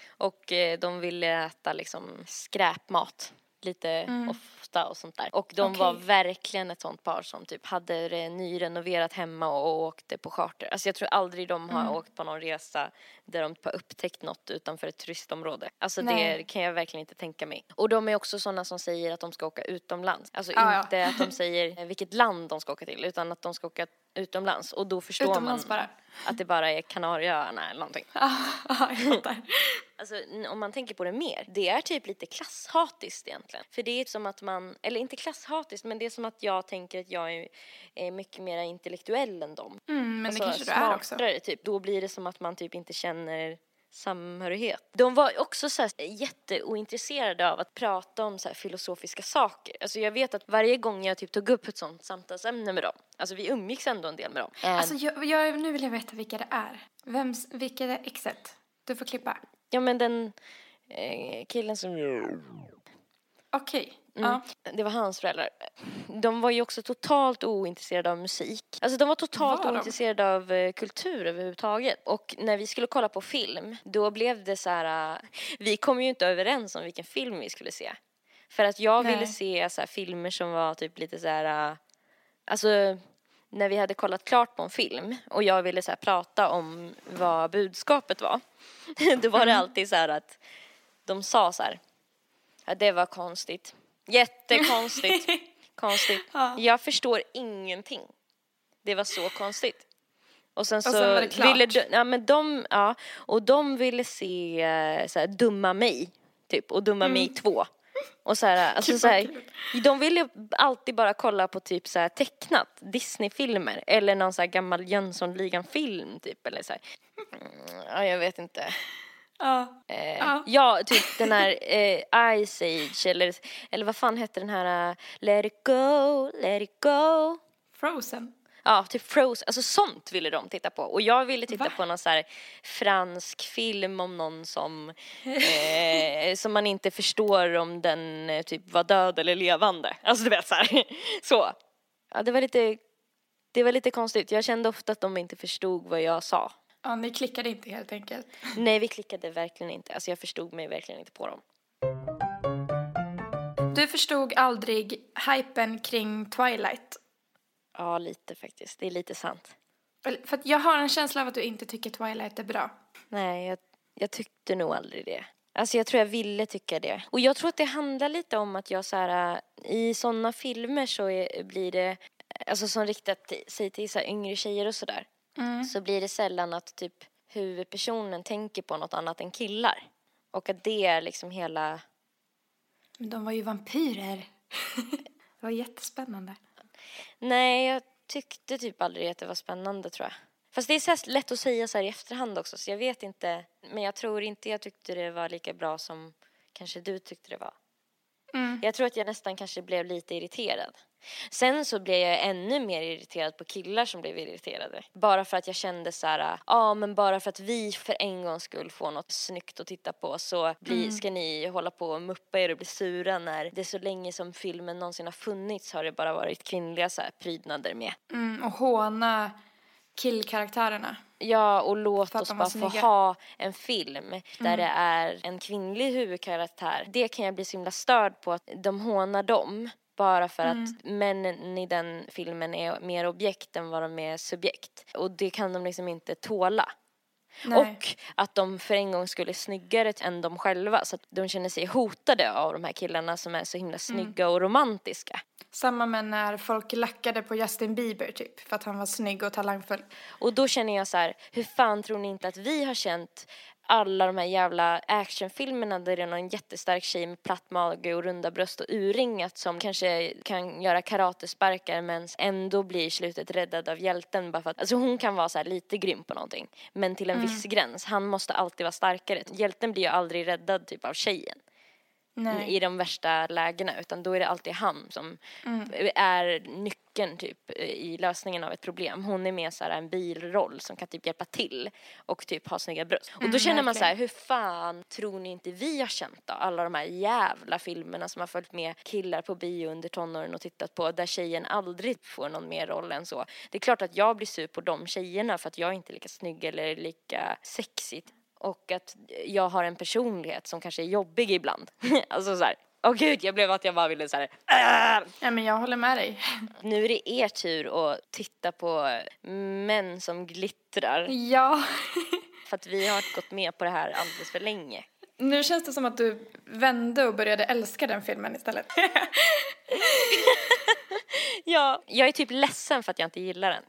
Och eh, de ville äta liksom skräpmat lite ofta och sånt där. Och de var Okej. verkligen ett sånt par som typ hade det nyrenoverat hemma och åkte på charter. Alltså jag tror aldrig de har åkt på någon resa där de har upptäckt något utanför ett turistområde. Alltså Nej. det kan jag verkligen inte tänka mig. Och de är också sådana som säger att de ska åka utomlands. Alltså Ja, ja. inte att de säger vilket land de ska åka till utan att de ska åka utomlands. Och då förstår Utomlands man bara. att det bara är Kanarieöarna eller någonting. Ja, jag fattar. Alltså om man tänker på det mer, det är typ lite klasshatiskt egentligen. För det är som att man, eller inte klasshatiskt, men det är som att jag tänker att jag är, är mycket mer intellektuell än dem. Mm, men det Alltså, kanske du är också. typ. Då blir det som att man typ inte känner samhörighet. De var också så här jätteointresserade av att prata om så här filosofiska saker. Alltså jag vet att varje gång jag typ tog upp ett sånt samtalsämne med dem, alltså vi umgicks ändå en del med dem. Alltså, jag, jag, nu vill jag veta vilka det är. Vems, vilka är exet? Du får klippa. Ja men den eh, killen som Okej. Mm. Ja. Det var hans föräldrar. De var ju också totalt ointresserade av musik. Alltså de var totalt Var de? ointresserade av eh, kultur överhuvudtaget. Och när vi skulle kolla på film, då blev det så här... eh, vi kom ju inte överens om vilken film vi skulle se. För att jag Nej. ville se så här, filmer som var typ lite så här... eh, Alltså, när vi hade kollat klart på en film och jag ville så här, prata om vad budskapet var. Då var det Mm. alltid så här att de sa så här. Ja, det var konstigt. Jättekonstigt. konstigt. Ja. Jag förstår ingenting. Det var så konstigt. Och sen så sen var det klart. ville de, ja men de, ja, och de ville se eh, så här, Dumma mig, typ, och Dumma mig två. Och så här, alltså så här, de ville alltid bara kolla på typ så här tecknat, Disney-filmer eller någon så här gammal Jönssonligan-film typ eller så här. Mm, ja, jag vet inte. Ja. Eh, Ja. ja. typ den här eh, Ice Age eller, eller vad fan hette den här uh, Let it go, let it go. Frozen. Ja, typ Frozen. Alltså sånt ville de titta på. Och jag ville titta Va? på någon så här fransk film om någon som, eh, som man inte förstår om den eh, typ var död eller levande. Alltså du vet så här. Så. Ja, det var lite, det var lite konstigt. Jag kände ofta att de inte förstod vad jag sa. Ja, ni klickade inte helt enkelt. Nej, vi klickade verkligen inte. Alltså jag förstod mig verkligen inte på dem. Du förstod aldrig hypen kring Twilight. Ja, lite faktiskt. Det är lite sant. För jag har en känsla av att du inte tycker Twilight är bra. Nej, jag, jag tyckte nog aldrig det. Alltså jag tror jag ville tycka det. Och jag tror att det handlar lite om att jag så här, äh, i sådana filmer så är, blir det, alltså som riktat sig till så här yngre tjejer och sådär, så blir det sällan att typ huvudpersonen tänker på något annat än killar. Och att det är liksom hela, Men de var ju vampyrer. Det var jättespännande. Nej, jag tyckte typ aldrig att det var spännande tror jag. Fast det är så lätt att säga så här i efterhand också så jag vet inte. Men jag tror inte jag tyckte det var lika bra som kanske du tyckte det var. Mm. Jag tror att jag nästan kanske blev lite irriterad. Sen så blev jag ännu mer irriterad på killar som blev irriterade. Bara för att jag kände så här, ja ah, men bara för att vi för en gångs skull får något snyggt att titta på så bli, Mm. ska ni hålla på och muppa er och bli sura när det så länge som filmen någonsin har funnits har det bara varit kvinnliga så här prydnader med. Mm, och håna killkaraktärerna. Ja, och låt oss bara få ha en film där Mm. det är en kvinnlig huvudkaraktär. Det kan jag bli så himla störd på att de hånar dem bara för Mm. att männen i den filmen är mer objekt än vad de är subjekt. Och det kan de liksom inte tåla. Nej. Och att de för en gång skulle är snyggare än de själva så att de känner sig hotade av de här killarna som är så himla Mm. snygga och romantiska. Samma med när folk lackade på Justin Bieber typ för att han var snygg och talangfull. Och då känner jag så här, hur fan tror ni inte att vi har känt alla de här jävla actionfilmerna där det är någon jättestark tjej med platt mage och runda bröst och urringat som kanske kan göra karatesparkar men ändå blir i slutet räddad av hjälten bara för att, alltså hon kan vara så lite grym på någonting men till en viss gräns, han måste alltid vara starkare. Hjälten blir ju aldrig räddad typ av tjejen Nej. i de värsta lägena utan då är det alltid han som är nyckeln typ i lösningen av ett problem. Hon är mer så här en bilroll som kan typ hjälpa till och typ ha snygga bröst. Och då Mm, känner man så här, verkligen. hur fan tror ni inte vi har känt då? Alla de här jävla filmerna som har följt med killar på bio under tonåren och tittat på där tjejen aldrig får någon mer roll än så. Det är klart att jag blir sur på de tjejerna för att jag inte är lika snygg eller lika sexig och att jag har en personlighet som kanske är jobbig ibland. alltså så här, åh gud, jag blev att jag bara ville så här, "Åh!" Ja, men jag håller med dig. nu är det er tur att titta på män som glittrar Ja. för att vi har gått med på det här alldeles för länge. Nu känns det som att du vände och började älska den filmen istället. Ja, jag är typ ledsen för att jag inte gillar den.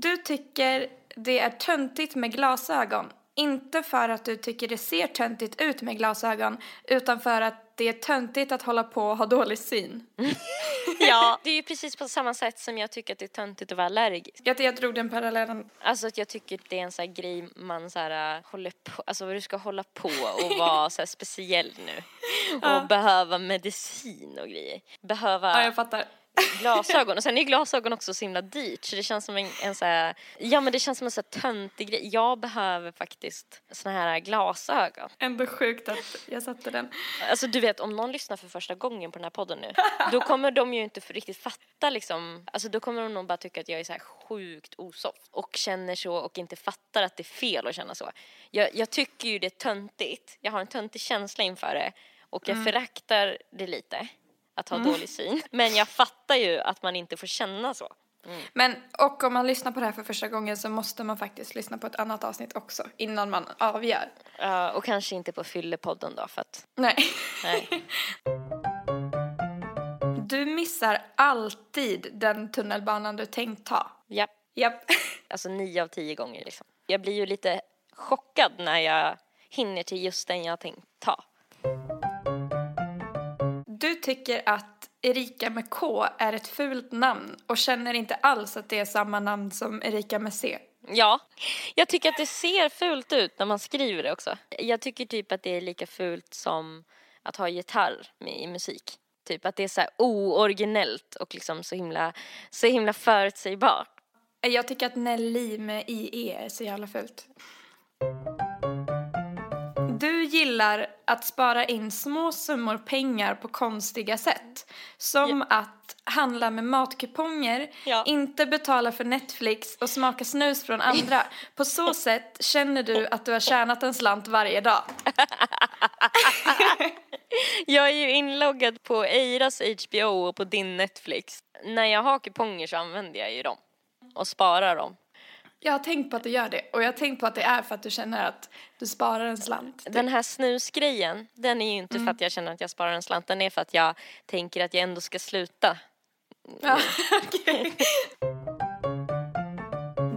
Du tycker det är töntigt med glasögon. Inte för att du tycker det ser töntigt ut med glasögon, utan för att det är töntigt att hålla på och ha dålig syn. Ja, det är ju precis på samma sätt som jag tycker att det är töntigt att vara allergisk. Jag, jag drog den parallellen. Alltså att jag tycker det är en sån här grej man så här äh, håller på, alltså du ska hålla på och vara så här speciell nu. Och behöva medicin och grejer. Behöva Ja, jag fattar. Glasögon. Och sen är glasögon också så himla dyrt så det känns som en, en så här, ja men det känns som en så här töntig grej. Jag behöver faktiskt såna här glasögon. Ändå sjukt att jag satte den. Alltså du vet om någon lyssnar för första gången på den här podden nu då kommer de ju inte riktigt fatta liksom, alltså då kommer de nog bara tycka att jag är så här sjukt osoft och känner så och inte fattar att det är fel att känna så. Jag, jag tycker ju det är töntigt, jag har en töntig känsla inför det och jag föraktar det lite att ha dålig syn. Men jag fattar ju att man inte får känna så. Men, och om man lyssnar på det här för första gången så måste man faktiskt lyssna på ett annat avsnitt också innan man avgör. Ja, och kanske inte på fyllepodden då för att, Nej. nej. Du missar alltid den tunnelbanan du tänkt ta. Ja, Japp. alltså nio av tio gånger liksom. Jag blir ju lite chockad när jag hinner till just den jag tänkt ta. Du tycker att Erika med K är ett fult namn och känner inte alls att det är samma namn som Erika med C. Ja, jag tycker att det ser fult ut när man skriver det också. Jag tycker typ att det är lika fult som att ha gitarr med i musik. Typ att det är så här ooriginellt och liksom så himla, så himla förutsägbart. Jag tycker att Nelly med IE är så jävla fult. Gillar att spara in små summor pengar på konstiga sätt. Som att handla med matkuponger, Ja. inte betala för Netflix och smaka snus från andra. På så sätt känner du att du har tjänat en slant varje dag. Jag är ju inloggad på Eiras HBO och på din Netflix. När jag har kuponger så använder jag ju dem och sparar dem. Jag har tänkt på att du gör det och jag har tänkt på att det är för att du känner att du sparar en slant. Den här snusgrejen, den är ju inte för att jag känner att jag sparar en slant, den är för att jag tänker att jag ändå ska sluta. Ja, okej.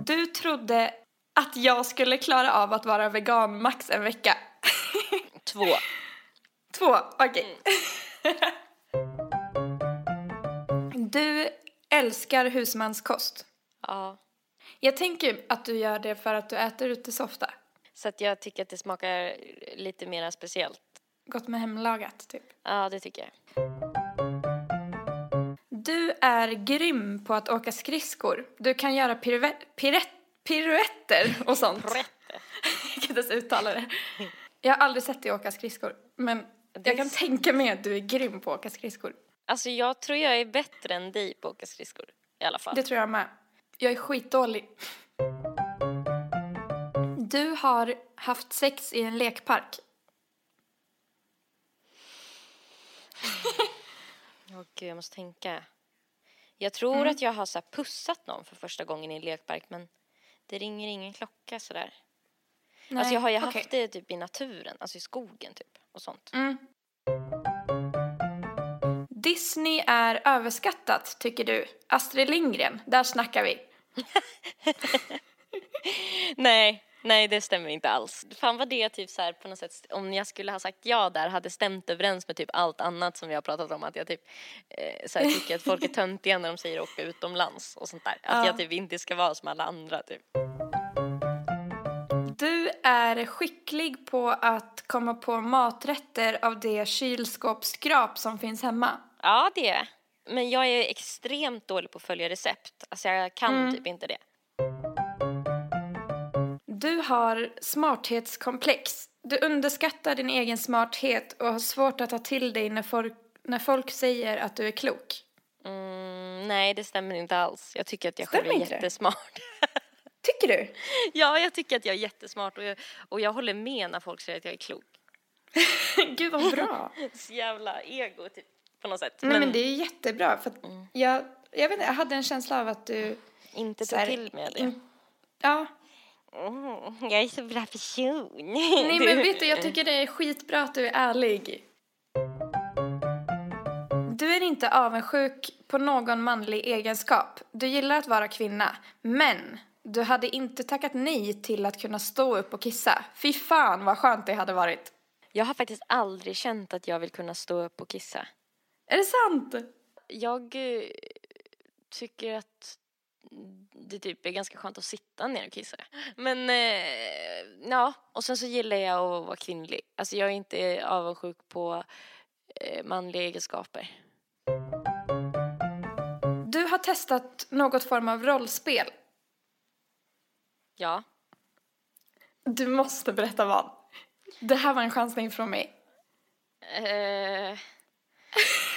Du trodde att jag skulle klara av att vara vegan max en vecka. Två. Två, okej. Du älskar husmanskost. Ja. Jag tänker att du gör det för att du äter ute så ofta. Så att jag tycker att det smakar lite mer speciellt. Gott med hemlagat, typ. Ja, det tycker jag. Du är grym på att åka skridskor. Du kan göra piruet, piruet, piruetter och sånt. Rätt. Jag kan inte ens uttala det. Jag har aldrig sett dig åka skridskor, men jag kan tänka mig att du är grym på att åka skridskor. Alltså jag tror jag är bättre än dig på att åka skridskor. I alla fall. Det tror jag med. Jag är skitdålig. Du har haft sex i en lekpark. Åh gud, jag måste tänka. Jag tror att jag har så pussat någon för första gången i en lekpark men det ringer ingen klocka sådär. alltså jag har ju okej. haft det typ i naturen, alltså i skogen typ och sånt. Mm. Disney är överskattat, tycker du. Astrid Lindgren, där snackar vi. Nej, nej det stämmer inte alls. Fan vad det typ så här på något sätt, om jag skulle ha sagt ja där hade stämt överens med typ allt annat som vi har pratat om att jag typ eh, så här, tycker att folk är töntiga när de säger åka utomlands och sånt där. Att Ja. jag typ inte ska vara som alla andra typ. Du är skicklig på att komma på maträtter av det kylskåpsskrap som finns hemma. Ja det är jag. Men jag är extremt dålig på att följa recept. Alltså jag kan typ inte det. Du har smarthetskomplex. Du underskattar din egen smarthet och har svårt att ta till dig när folk, när folk säger att du är klok. Mm, nej det stämmer inte alls. Jag tycker att jag själv Stämmer är inte jättesmart. Tycker du? ja jag tycker att jag är jättesmart och jag, och jag håller med när folk säger att jag är klok. Gud vad bra. Så jävla ego typ på något sätt. Nej men det är jättebra för att jag, jag vet inte, jag hade en känsla av att du... inte här, till av det. in- Ja. Mm, jag är så bra person. Nej men vet du, jag tycker det är skitbra att du är ärlig. Du är inte avundsjuk på någon manlig egenskap. Du gillar att vara kvinna. Men du hade inte tackat nej till att kunna stå upp och kissa. Fy fan vad skönt det hade varit. Jag har faktiskt aldrig känt att jag vill kunna stå upp och kissa. Är det sant? Jag eh, tycker att det typ är ganska skönt att sitta ner och kissa. Men eh, ja, och sen så gillar jag att vara kvinnlig. Alltså jag är inte avundsjuk på eh, manliga egenskaper. Du har testat något form av rollspel. Ja. Du måste berätta vad. Det här var en chansning från mig. Eh,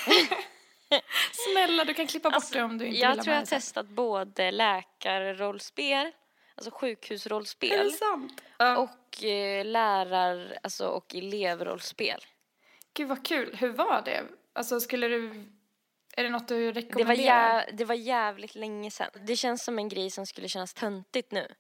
Snälla, du kan klippa bort det om du inte vill jag tror jag har testat både läkarrollspel, alltså Är sjukhusrollspel det sant? Och eh, lärar, alltså och elevrollspel. Gud vad kul. Hur var det? Alltså skulle du... Är det något du Det var, rekommenderar? jä- det var jävligt länge sedan. Det känns som en grej som skulle kännas töntigt nu.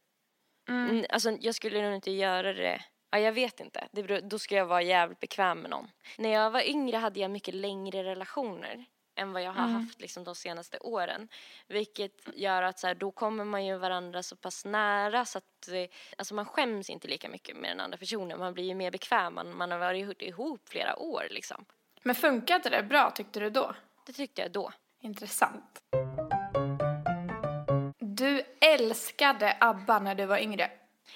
Mm. Alltså jag skulle nog inte göra det. Ja, jag vet inte. Det beror, då ska jag vara jävligt bekväm med någon. När jag var yngre hade jag mycket längre relationer än vad jag har haft liksom, de senaste åren. Vilket gör att så här, då kommer man ju varandra så pass nära så att alltså, man skäms inte lika mycket med den andra personen. Man blir ju mer bekväm. Man, man har varit ihop flera år liksom. Men funkade det bra tyckte du då? Det tyckte jag då. Intressant. Du älskade ABBA när du var yngre.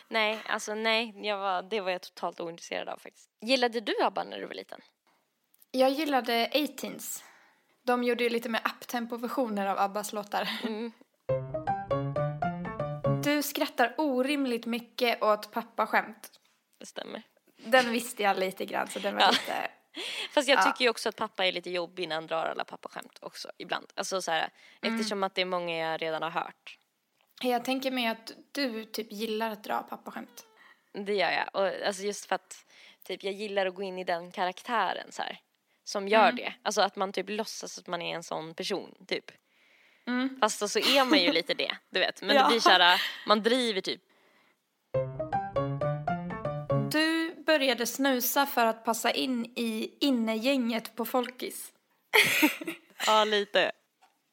Nej, alltså nej, jag var, det var jag totalt ointresserad av faktiskt. Gillade du ABBA när du var liten? Jag gillade 18s. De gjorde ju lite mer uptempo-versioner av Abbas låtar. Mm. Du skrattar orimligt mycket åt pappaskämt. Det stämmer. Den visste jag lite grann så den var Ja. lite... Fast jag Ja. tycker ju också att pappa är lite jobbig när han drar alla pappaskämt också ibland. Alltså så här, eftersom att det är många jag redan har hört. Jag tänker mig att du typ gillar att dra pappaskämt. Det gör jag. Och, alltså just för att typ, jag gillar att gå in i den karaktären så här. Som gör det. Alltså att man typ låtsas att man är en sån person typ. Fast så, så är man ju lite det, du vet. Men Ja. det blir så här, man driver typ. Du började snusa för att passa in i innegänget på Folkis. Ja, lite.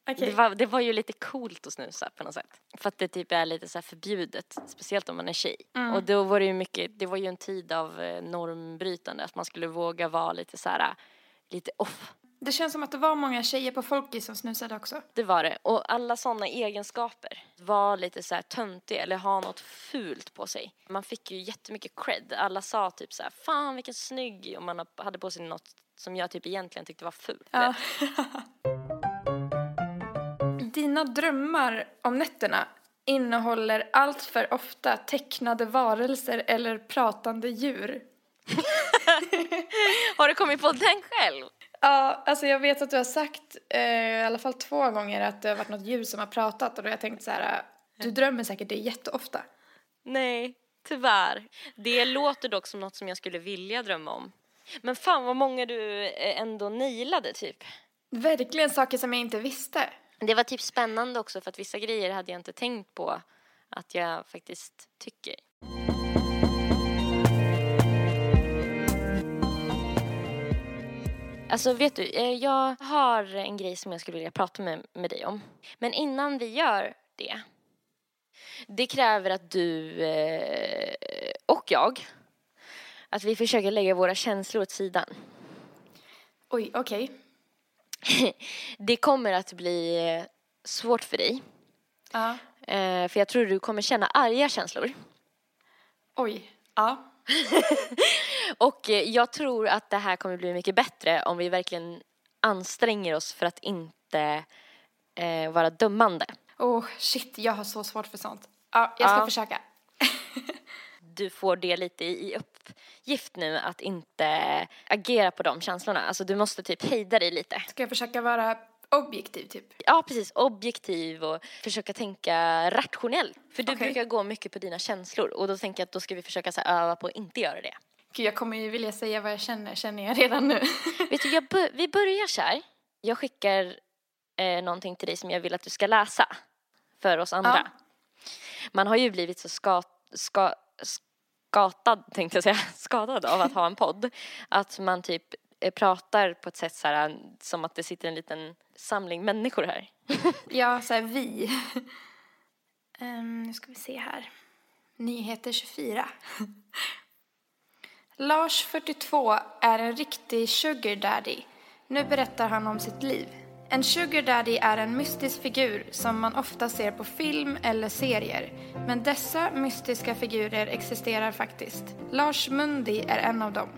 Okej. Det, var, det var ju lite coolt att snusa på något sätt. För att det typ är lite så här förbjudet, speciellt om man är tjej. Och då var det ju mycket, det var ju en tid av eh, normbrytande, att man skulle våga vara lite så här, lite off. Det känns som att det var många tjejer på Folkis som snusade också. Det var det. Och alla sådana egenskaper. Var lite så här töntig eller ha något fult på sig. Man fick ju jättemycket cred. Alla sa typ så här, fan vilken snygg. Och man hade på sig något som jag typ egentligen tyckte var fult. Ja. Dina drömmar om nätterna innehåller allt för ofta tecknade varelser eller pratande djur. Har du kommit på den själv? Ja, alltså jag vet att du har sagt eh, i alla fall två gånger att det har varit något djur som har pratat och då har jag tänkt så här, du drömmer säkert det jätteofta. Nej, tyvärr. Det låter dock som något som jag skulle vilja drömma om. Men fan vad många du eh, ändå nailade typ. Verkligen saker som jag inte visste. Det var typ spännande också för att vissa grejer hade jag inte tänkt på att jag faktiskt tycker. Alltså vet du, eh, jag har en grej som jag skulle vilja prata med, med dig om. Men innan vi gör det. Det kräver att du eh, och jag, att vi försöker lägga våra känslor åt sidan. Oj, okej. Det kommer att bli eh, svårt för dig. Ja. Eh, för jag tror du kommer känna arga känslor. Oj. Ja. Och eh, jag tror att det här kommer bli mycket bättre om vi verkligen anstränger oss för att inte eh, vara dömande. Oh, shit, jag har så svårt för sånt. Ja, jag ska Ja. försöka. Du får det lite i uppgift nu att inte agera på de känslorna. Alltså du måste typ hejda dig lite. Ska jag försöka vara objektiv, typ? Ja, precis. Objektiv och försöka tänka rationellt. För du Okej. brukar gå mycket på dina känslor och då tänker jag att då ska vi försöka så här, öva på att inte göra det. Gud, jag kommer ju vilja säga vad jag känner, känner jag redan nu. Vet du, jag vi börjar så här. Jag skickar eh, någonting till dig som jag vill att du ska läsa för oss andra. Ja. Man har ju blivit så ska, ska, skatad, tänkte jag säga, skadad av att ha en podd. Att man typ eh, pratar på ett sätt så här, som att det sitter en liten samling människor här. Ja, så här vi. Um, nu ska vi se här. Nyheter 24. Lars, 42, är en riktig sugar daddy. Nu berättar han om sitt liv. En sugar daddy är en mystisk figur som man ofta ser på film eller serier. Men dessa mystiska figurer existerar faktiskt. Lars Mundi är en av dem.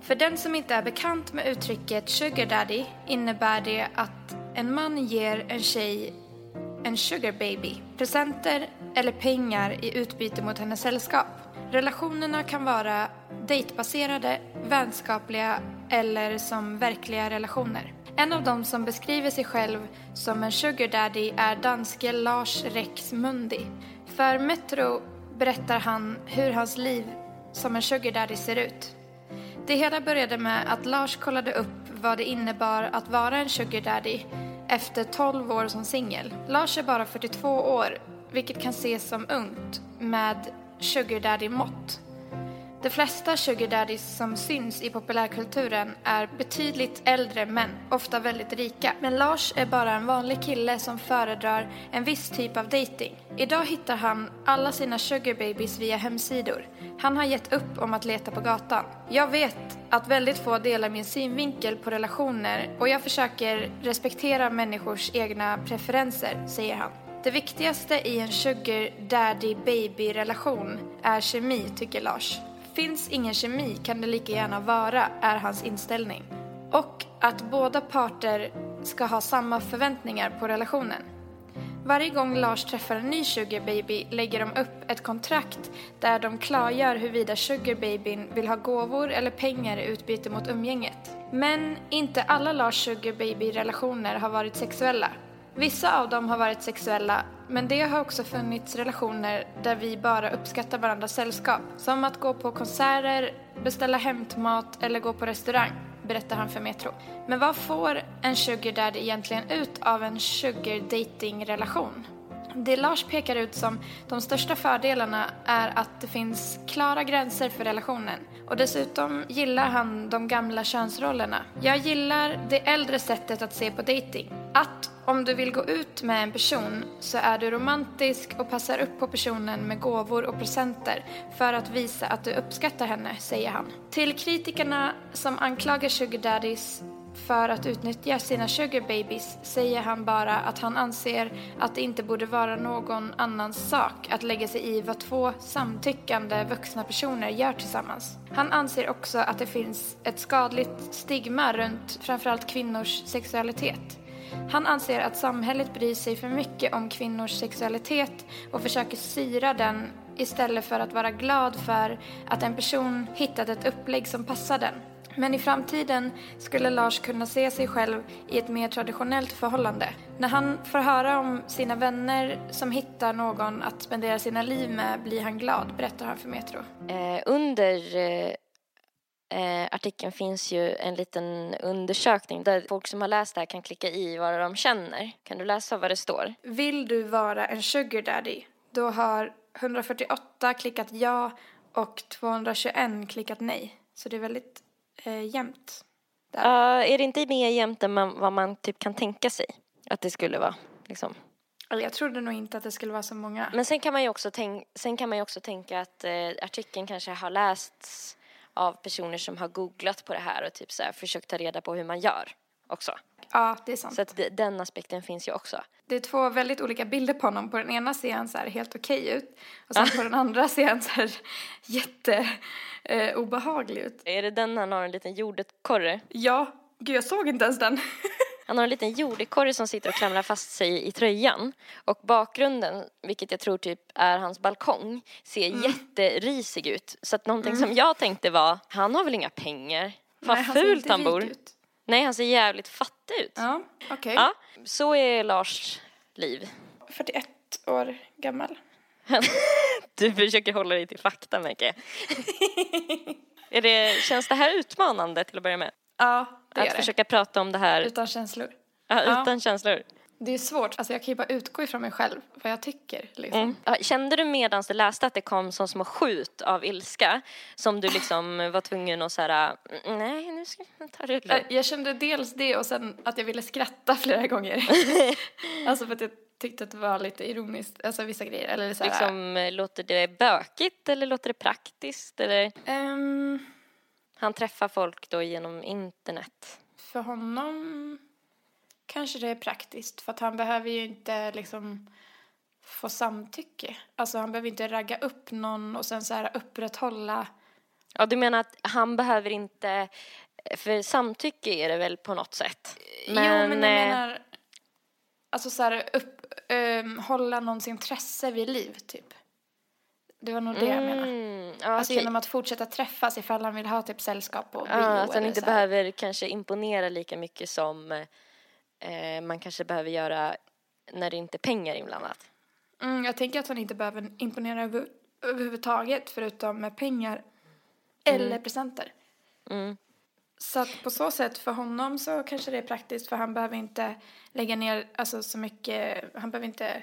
För den som inte är bekant med uttrycket sugar daddy innebär det att en man ger en tjej en sugar baby, presenter eller pengar i utbyte mot hennes sällskap. Relationerna kan vara dejtbaserade, vänskapliga eller som verkliga relationer. En av dem som beskriver sig själv som en sugar daddy är danske Lars Rex Mundi. För Metro berättar han hur hans liv som en sugar daddy ser ut. Det hela började med att Lars kollade upp vad det innebar att vara en sugar daddy efter 12 år som singel. Lars är bara 42 år, vilket kan ses som ungt med sugar daddy-mått. De flesta sugar daddies som syns i populärkulturen är betydligt äldre män, ofta väldigt rika. Men Lars är bara en vanlig kille som föredrar en viss typ av dating. Idag hittar han alla sina sugar babies via hemsidor. Han har gett upp om att leta på gatan. Jag vet att väldigt få delar min synvinkel på relationer och jag försöker respektera människors egna preferenser, säger han. Det viktigaste i en sugar daddy baby relation är kemi, tycker Lars. Finns ingen kemi kan det lika gärna vara, är hans inställning. Och att båda parter ska ha samma förväntningar på relationen. Varje gång Lars träffar en ny sugar baby lägger de upp ett kontrakt där de klargör huruvida sugarbabyn vill ha gåvor eller pengar i utbyte mot umgänget. Men inte alla Lars sugar baby-relationer har varit sexuella. Vissa av dem har varit sexuella, men det har också funnits relationer där vi bara uppskattar varandras sällskap. Som att gå på konserter, beställa hämtmat eller gå på restaurang, berättar han för Metro. Men vad får en sugar daddy egentligen ut av en sugar dating-relation? Det Lars pekar ut som de största fördelarna är att det finns klara gränser för relationen och dessutom gillar han de gamla könsrollerna. Jag gillar det äldre sättet att se på dating. Att om du vill gå ut med en person så är du romantisk och passar upp på personen med gåvor och presenter för att visa att du uppskattar henne, säger han. Till kritikerna som anklagar sugar daddies för att utnyttja sina sugar babies säger han bara att han anser att det inte borde vara någon annans sak att lägga sig i vad två samtyckande vuxna personer gör tillsammans. Han anser också att det finns ett skadligt stigma runt framförallt kvinnors sexualitet. Han anser att samhället bryr sig för mycket om kvinnors sexualitet och försöker styra den istället för att vara glad för att en person hittat ett upplägg som passar den. Men i framtiden skulle Lars kunna se sig själv i ett mer traditionellt förhållande. När han får höra om sina vänner som hittar någon att spendera sina liv med blir han glad, berättar han för Metro. Eh, under eh, eh, artikeln finns ju en liten undersökning där folk som har läst det här kan klicka i vad de känner. Kan du läsa vad det står? Vill du vara en sugar daddy? Då har 148 klickat ja och 221 klickat nej. Så det är väldigt eh, jämnt. Där. Uh, är det inte mer jämnt än man, vad man typ kan tänka sig att det skulle vara? Liksom? Eller jag trodde nog inte att det skulle vara så många. Men sen kan man ju också, tänk, sen kan man ju också tänka att eh, artikeln kanske har lästs av personer som har googlat på det här och typ så här, försökt ta reda på hur man gör också. Ja, det är sant. Så att det, den aspekten finns ju också. Det är två väldigt olika bilder på honom. På den ena ser han så här helt okej ut och sen på den andra ser han så här jätte eh, ut. Är det den han har en liten jordekorre? Ja, gud jag såg inte ens den. Han har en liten jordekorre som sitter och klamrar fast sig i tröjan. Och bakgrunden, vilket jag tror typ är hans balkong, ser Mm. jätterisig ut. Så att någonting som jag tänkte var, han har väl inga pengar? Vad fult han bor. ut. Nej, han ser jävligt fattig ut. Ja, okej. Ja, så är Lars liv. 41 år gammal. Du försöker hålla dig till fakta, jag. är det, känns det här utmanande till att börja med? Ja, det att gör det. försöka prata om det här Utan känslor. ja, Ja. utan känslor. Det är svårt. Alltså jag kan ju bara utgå ifrån mig själv, vad jag tycker. Liksom. Mm. Kände du medans du läste att det kom som små skjut av ilska som du liksom var tvungen att säga nej nu ska jag ta det lugnt. jag kände dels det och sen att jag ville skratta flera gånger. alltså för att jag tyckte att det var lite ironiskt, alltså vissa grejer. Eller så här, Liksom, eh, låter det bökigt eller låter det praktiskt? Eller? ehm, Han träffar folk då genom internet. för honom kanske det är praktiskt för att han behöver ju inte liksom få samtycke. Alltså han behöver inte ragga upp någon och sen så här upprätthålla Ja, du menar att han behöver inte, för samtycke är det väl på något sätt? jo, men jag eh, menar alltså så här upp, ehm, hålla någons intresse vid liv typ. Det var nog det jag menade. Mm, ja, Alltså genom att fortsätta träffas ifall han vill ha typ sällskap och bio Ja, att han inte så behöver kanske imponera lika mycket som eh, man kanske behöver göra när det inte är pengar inblandat. Mm, jag tänker att han inte behöver imponera över, överhuvudtaget förutom med pengar eller presenter. Mm. Så att på så sätt för honom så kanske det är praktiskt för han behöver inte lägga ner alltså, så mycket, han behöver inte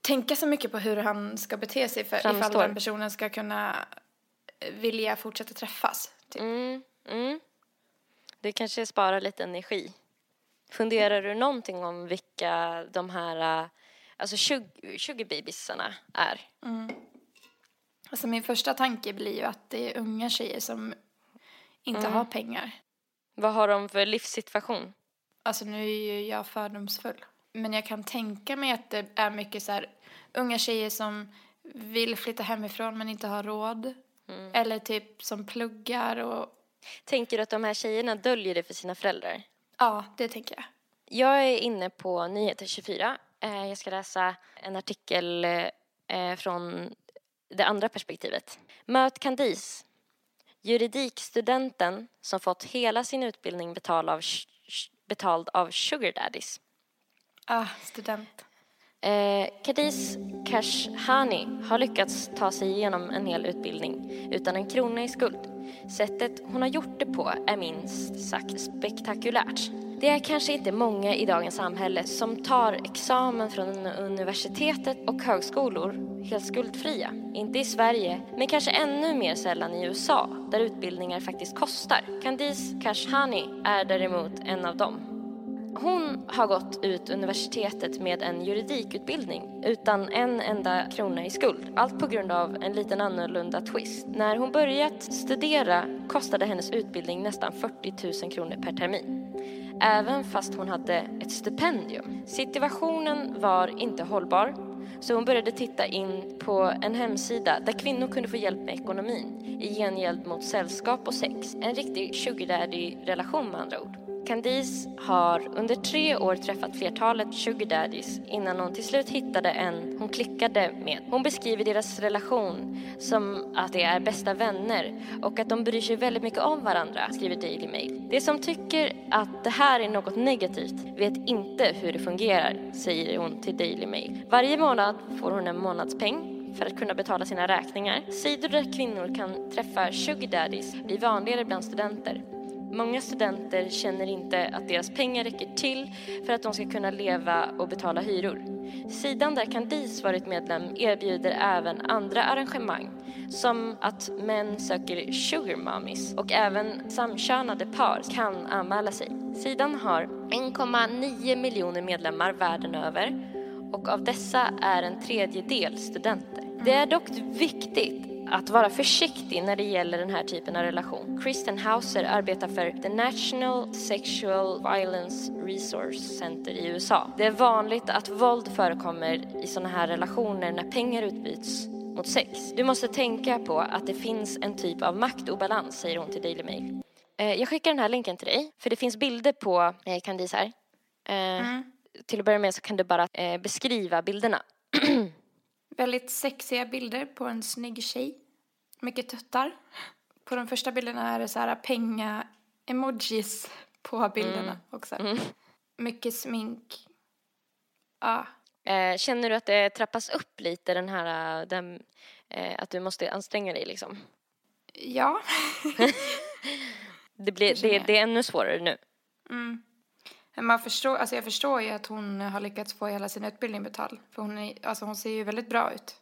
tänka så mycket på hur han ska bete sig för ifall Framstår. den personen ska kunna vilja fortsätta träffas. Typ. Mm, mm. Det kanske sparar lite energi. Funderar du någonting om vilka de här eh, alltså sug- sugarbabysarna är? Alltså min första tanke blir ju att det är unga tjejer som inte har pengar. Vad har de för livssituation? Alltså nu är ju jag fördomsfull. Men jag kan tänka mig att det är mycket så här unga tjejer som vill flytta hemifrån men inte har råd. Eller typ som pluggar och Tänker du att de här tjejerna döljer det för sina föräldrar? Ja, det tänker jag. Jag är inne på Nyheter 24. Eh, Jag ska läsa en artikel eh, från det andra perspektivet. Möt Candice, juridikstudenten som fått hela sin utbildning betald av, betald av sugar daddies. Ah, student. Eh, Kashhani har lyckats ta sig igenom en hel utbildning utan en krona i skuld. Sättet hon har gjort det på är minst sagt spektakulärt. Det är kanske inte många i dagens samhälle som tar examen från universitetet och högskolor helt skuldfria. Inte i Sverige, men kanske ännu mer sällan i USA, där utbildningar faktiskt kostar. Candice Kashani är däremot en av dem. Hon har gått ut universitetet med en juridikutbildning utan en enda krona i skuld. Allt på grund av en liten annorlunda twist. När hon börjat studera kostade hennes utbildning nästan 40 000 kronor per termin även fast hon hade ett stipendium. Situationen var inte hållbar så hon började titta in på en hemsida där kvinnor kunde få hjälp med ekonomin i gengäld mot sällskap och sex. En riktig sugardaddy-relation med andra ord. Candice har under tre år träffat flertalet sugar daddies innan hon till slut hittade en hon klickade med. Hon beskriver deras relation som att de är bästa vänner och att de bryr sig väldigt mycket om varandra, skriver Daily Mail. De som tycker att det här är något negativt vet inte hur det fungerar, säger hon till Daily Mail. Varje månad får hon en månadspeng för att kunna betala sina räkningar. Sidor där kvinnor kan träffa sugar daddies blir vanligare bland studenter. Många studenter känner inte att deras pengar räcker till för att de ska kunna leva och betala hyror. Sidan där Candice varit medlem erbjuder även andra arrangemang som att män söker sugar mommies och även samkönade par kan anmäla sig. Sidan har 1,9 miljoner medlemmar världen över och av dessa är en tredjedel studenter. Det är dock viktigt att vara försiktig när det gäller den här typen av relation. Kristen Hauser arbetar för The National Sexual Violence Resource Center i USA. Det är vanligt att våld förekommer i sådana här relationer när pengar utbyts mot sex. Du måste tänka på att det finns en typ av maktobalans, säger hon till Daily Mail. Eh, jag skickar den här länken till dig, för det finns bilder på eh, Candice här. Eh, mm. Till att börja med så kan du bara beskriva bilderna. Väldigt sexiga bilder på en snygg tjej. Mycket tuttar. På de första bilderna är det så här penga-emojis på bilderna mm. också. Mm. Mycket smink. Ja. Eh, känner du att det trappas upp lite den här, den, eh, att du måste anstränga dig liksom? Ja. det, blir, det, det, är ännu svårare nu. Mm. Man förstår, alltså jag förstår ju att hon har lyckats få hela sin utbildning betald. För hon, är, alltså hon ser ju väldigt bra ut.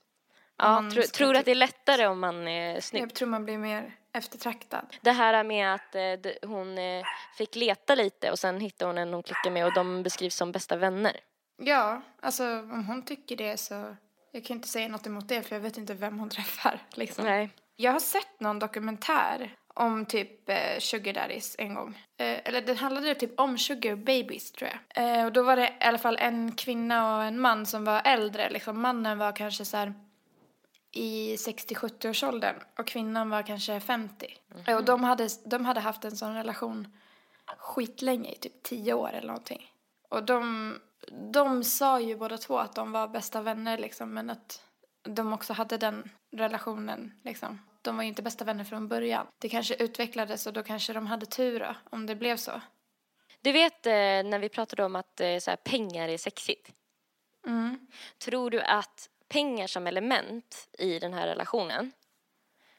Ja, tro, tror du att det är lättare om man är snygg? Jag tror man blir mer eftertraktad. Det här med att eh, hon eh, fick leta lite och sen hittade hon en hon klickade med och de beskrivs som bästa vänner. Ja, alltså om hon tycker det så jag kan inte säga något emot det för jag vet inte vem hon träffar. Liksom. Nej. Jag har sett någon dokumentär om typ eh, sugar daddies en gång. Eh, eller det handlade typ om sugar babies tror jag. Eh, och då var det i alla fall en kvinna och en man som var äldre. Liksom mannen var kanske så här i 60-70 års åldern och kvinnan var kanske 50. Mm -hmm. Och de hade, de hade haft en sån relation skitlänge, i typ 10 år eller någonting. Och de, de sa ju båda två att de var bästa vänner liksom men att de också hade den relationen liksom de var ju inte bästa vänner från början. Det kanske utvecklades och då kanske de hade tur då, om det blev så. Du vet eh, när vi pratade om att eh, så här, pengar är sexigt. Mm. Tror du att pengar som element i den här relationen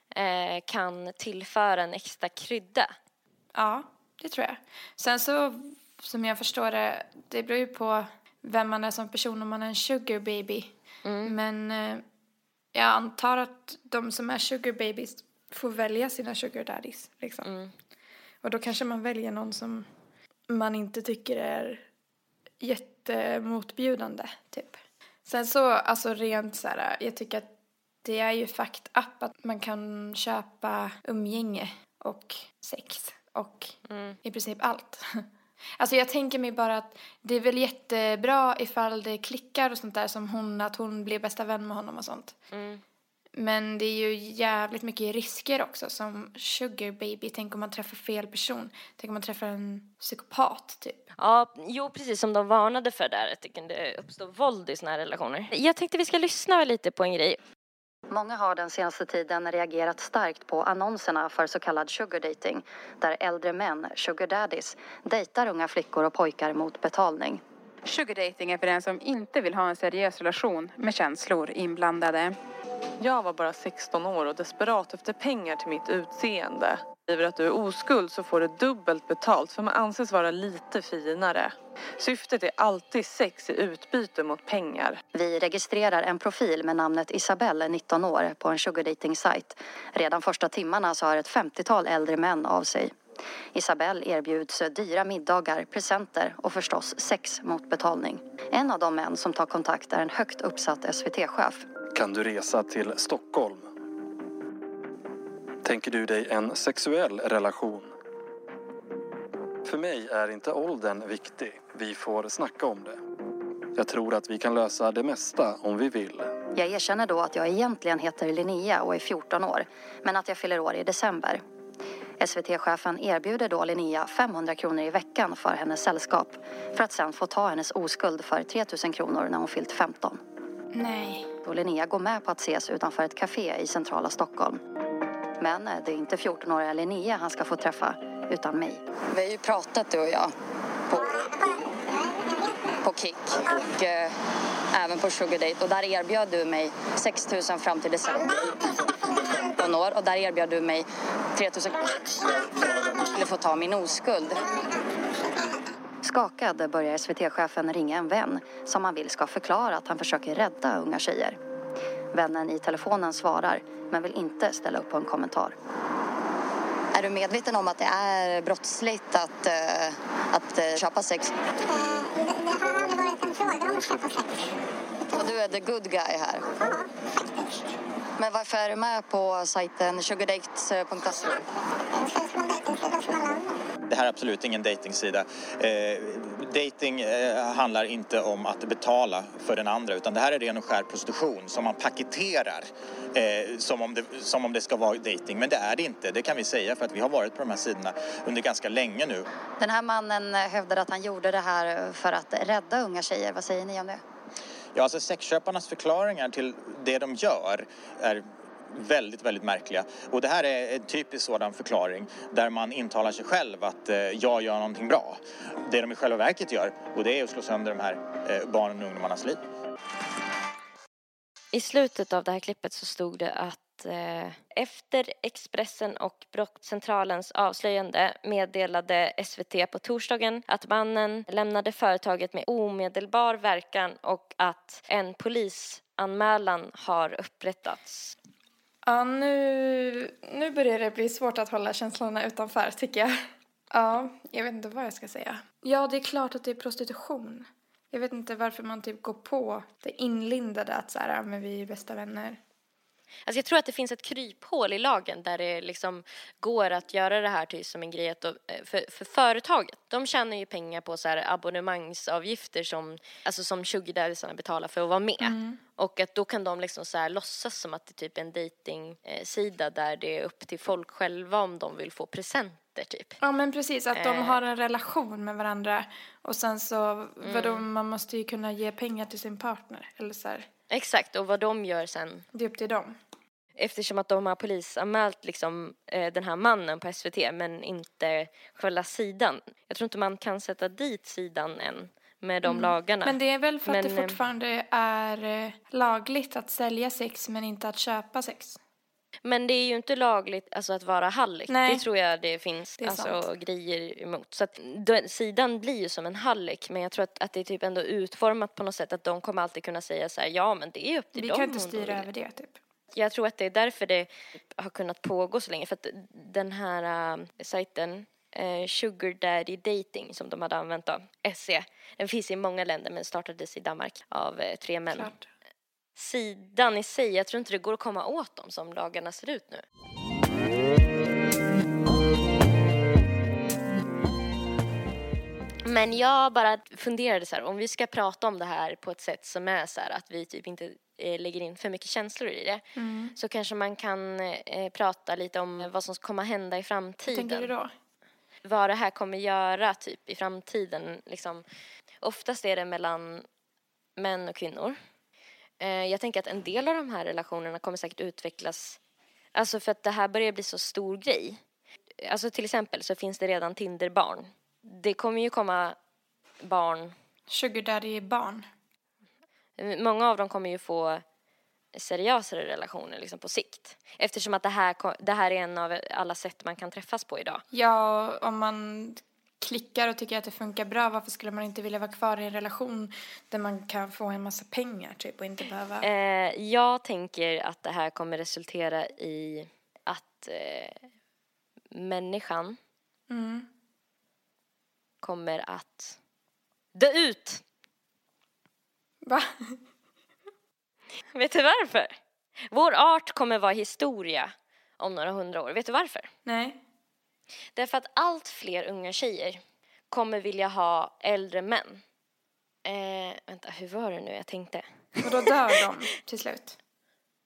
eh, kan tillföra en extra krydda? Ja, det tror jag. Sen så, som jag förstår det, det beror ju på vem man är som person om man är en sugar baby. Mm. Men jag antar att de som är sugar babies får välja sina sugar daddies. Liksom. Mm. Och då kanske man väljer någon som man inte tycker är jättemotbjudande, typ. Sen så, alltså rent så här, jag tycker att det är ju fakt up att man kan köpa umgänge och sex och mm. i princip allt. Alltså jag tänker mig bara att det är väl jättebra ifall det klickar och sånt där som hon, att hon blir bästa vän med honom och sånt. Mm. Men det är ju jävligt mycket risker också som sugar baby. Tänk om man träffar fel person. Tänk om man träffar en psykopat typ. Ja, jo precis som de varnade för där att det kunde uppstå våld i såna här relationer. Jag tänkte vi ska lyssna lite på en grej. Många har den senaste tiden reagerat starkt på annonserna för så kallad sugar dating där äldre män, sugar daddies, dejtar unga flickor och pojkar mot betalning. Sugar dating är för den som inte vill ha en seriös relation med känslor inblandade. Jag var bara 16 år och desperat efter pengar till mitt utseende. Skriver att du är oskuld så får du dubbelt betalt för man anses vara lite finare. Syftet är alltid sex i utbyte mot pengar. Vi registrerar en profil med namnet Isabelle, 19 år, på en sugardating-sajt. Redan första timmarna så har ett 50-tal äldre män av sig. Isabelle erbjuds dyra middagar, presenter och förstås sex mot betalning. En av de män som tar kontakt är en högt uppsatt SVT-chef. Kan du resa till Stockholm? Tänker du dig en sexuell relation? För mig är inte åldern viktig. Vi får snacka om det. Jag tror att vi kan lösa det mesta om vi vill. Jag erkänner då att jag egentligen heter Linnea och är 14 år, men att jag fyller år i december. SVT-chefen erbjuder då Linnea 500 kronor i veckan för hennes sällskap för att sen få ta hennes oskuld för 3 000 kronor när hon fyllt 15. Nej. Och Linnea går med på att ses utanför ett café i centrala Stockholm. Men det är inte 14-åriga Linnea han ska få träffa, utan mig. Vi har ju pratat du och jag på, på Kik och eh, även på Sugar Date och där erbjöd du mig 6 000 fram till december. År, och där erbjöd du mig 3 000 skulle få ta min oskuld. Skakad börjar SVT-chefen ringa en vän som han vill ska förklara att han försöker rädda unga tjejer. Vännen i telefonen svarar men vill inte ställa upp på en kommentar. Är du medveten om att det är brottsligt att, uh, att uh, köpa sex? Det har aldrig varit en fråga om att köpa sex. Och du är the good guy här? Men varför är du med på sajten sugardates.se? Det här är absolut ingen dejtingsida. Eh, dating eh, handlar inte om att betala för den andra utan det här är ren och skär prostitution som man paketerar eh, som, om det, som om det ska vara dating. Men det är det inte, det kan vi säga för att vi har varit på de här sidorna under ganska länge nu. Den här mannen hävdar att han gjorde det här för att rädda unga tjejer. Vad säger ni om det? Ja, alltså sexköparnas förklaringar till det de gör är väldigt, väldigt märkliga. Och det här är en typisk sådan förklaring där man intalar sig själv att eh, jag gör någonting bra. Det de i själva verket gör, och det är att slå sönder de här eh, barnen och ungdomarnas liv. I slutet av det här klippet så stod det att eh, efter Expressen och Brottscentralens avslöjande meddelade SVT på torsdagen att mannen lämnade företaget med omedelbar verkan och att en polisanmälan har upprättats. Ja, nu, nu börjar det bli svårt att hålla känslorna utanför, tycker jag. Ja, jag vet inte vad jag ska säga. Ja, det är klart att det är prostitution. Jag vet inte varför man typ går på det inlindade att så här, men vi är bästa vänner. Alltså jag tror att det finns ett kryphål i lagen där det liksom går att göra det här till som en grej att då, för, för företaget. De tjänar ju pengar på så här abonnemangsavgifter som, alltså som sugardaddiesarna betalar för att vara med. Mm. Och att då kan de liksom så här låtsas som att det är typ en dejtingsida där det är upp till folk själva om de vill få presenter typ. Ja men precis, att de Eh. har en relation med varandra och sen så, vadå, man måste ju kunna ge pengar till sin partner. Eller så här, Exakt, och vad de gör sen det är upp till dem. eftersom att de har polisanmält liksom, eh, den här mannen på SVT men inte själva sidan. Jag tror inte man kan sätta dit sidan än med de lagarna. Men det är väl för att Men, det eh, fortfarande är eh, lagligt att sälja sex men inte att köpa sex. Men det är ju inte lagligt alltså, att vara hallick. Nej. Det tror jag det finns Det alltså, sant. grejer emot. Så att den, sidan blir ju som en hallick men jag tror att, att det är typ ändå utformat på något sätt att de kommer alltid kunna säga så här ja men det är upp till Vi dem kan inte styra vill." över det typ. Jag tror att det är därför det har kunnat pågå så länge. För att den här äh, sajten eh, Sugar Daddy Dating som de hade använt då, SE, den finns i många länder men startades i Danmark av eh, tre män. Klart. Sidan i sig, jag tror inte det går att komma åt dem som lagarna ser ut nu. Men jag bara funderade så här, om vi ska prata om det här på ett sätt som är så här att vi typ inte eh, lägger in för mycket känslor i det Mm. så kanske man kan eh, prata lite om vad som kommer hända i Hur framtiden. tänker du då? Vad det här kommer göra typ i framtiden. Liksom. Oftast är det mellan män och kvinnor. Eh, jag tänker att en del av de här relationerna kommer säkert utvecklas, alltså för att det här börjar bli så stor grej. Alltså till exempel så finns det redan Tinderbarn. Det kommer ju komma barn Sugar daddy är barn. Många av dem kommer ju få seriösare relationer liksom på sikt. Eftersom att det här, det här är en av alla sätt man kan träffas på idag. Ja, om man klickar och tycker att det funkar bra, varför skulle man inte vilja vara kvar i en relation där man kan få en massa pengar typ och inte behöva... Eh, jag tänker att det här kommer resultera i att eh, människan Mm. kommer att dö ut. Va? Vet du varför? Vår art kommer vara historia om några hundra år. Vet du varför? Nej. Därför att allt fler unga tjejer kommer vilja ha äldre män. Eh, vänta, hur var det nu jag tänkte? Och då dör de till slut.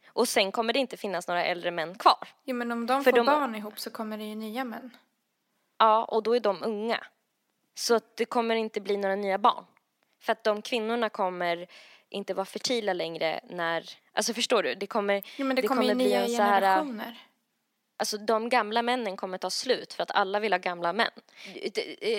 Och sen kommer det inte finnas några äldre män kvar. Jo men om de För får de- barn ihop så kommer det ju nya män. Ja, och då är de unga. Så att det kommer inte bli några nya barn. För att de kvinnorna kommer inte vara fertila längre när... Alltså förstår du? Det kommer, Jo men det, kommer ju bli nya en så här... generationer. Alltså de gamla männen kommer ta slut för att alla vill ha gamla män.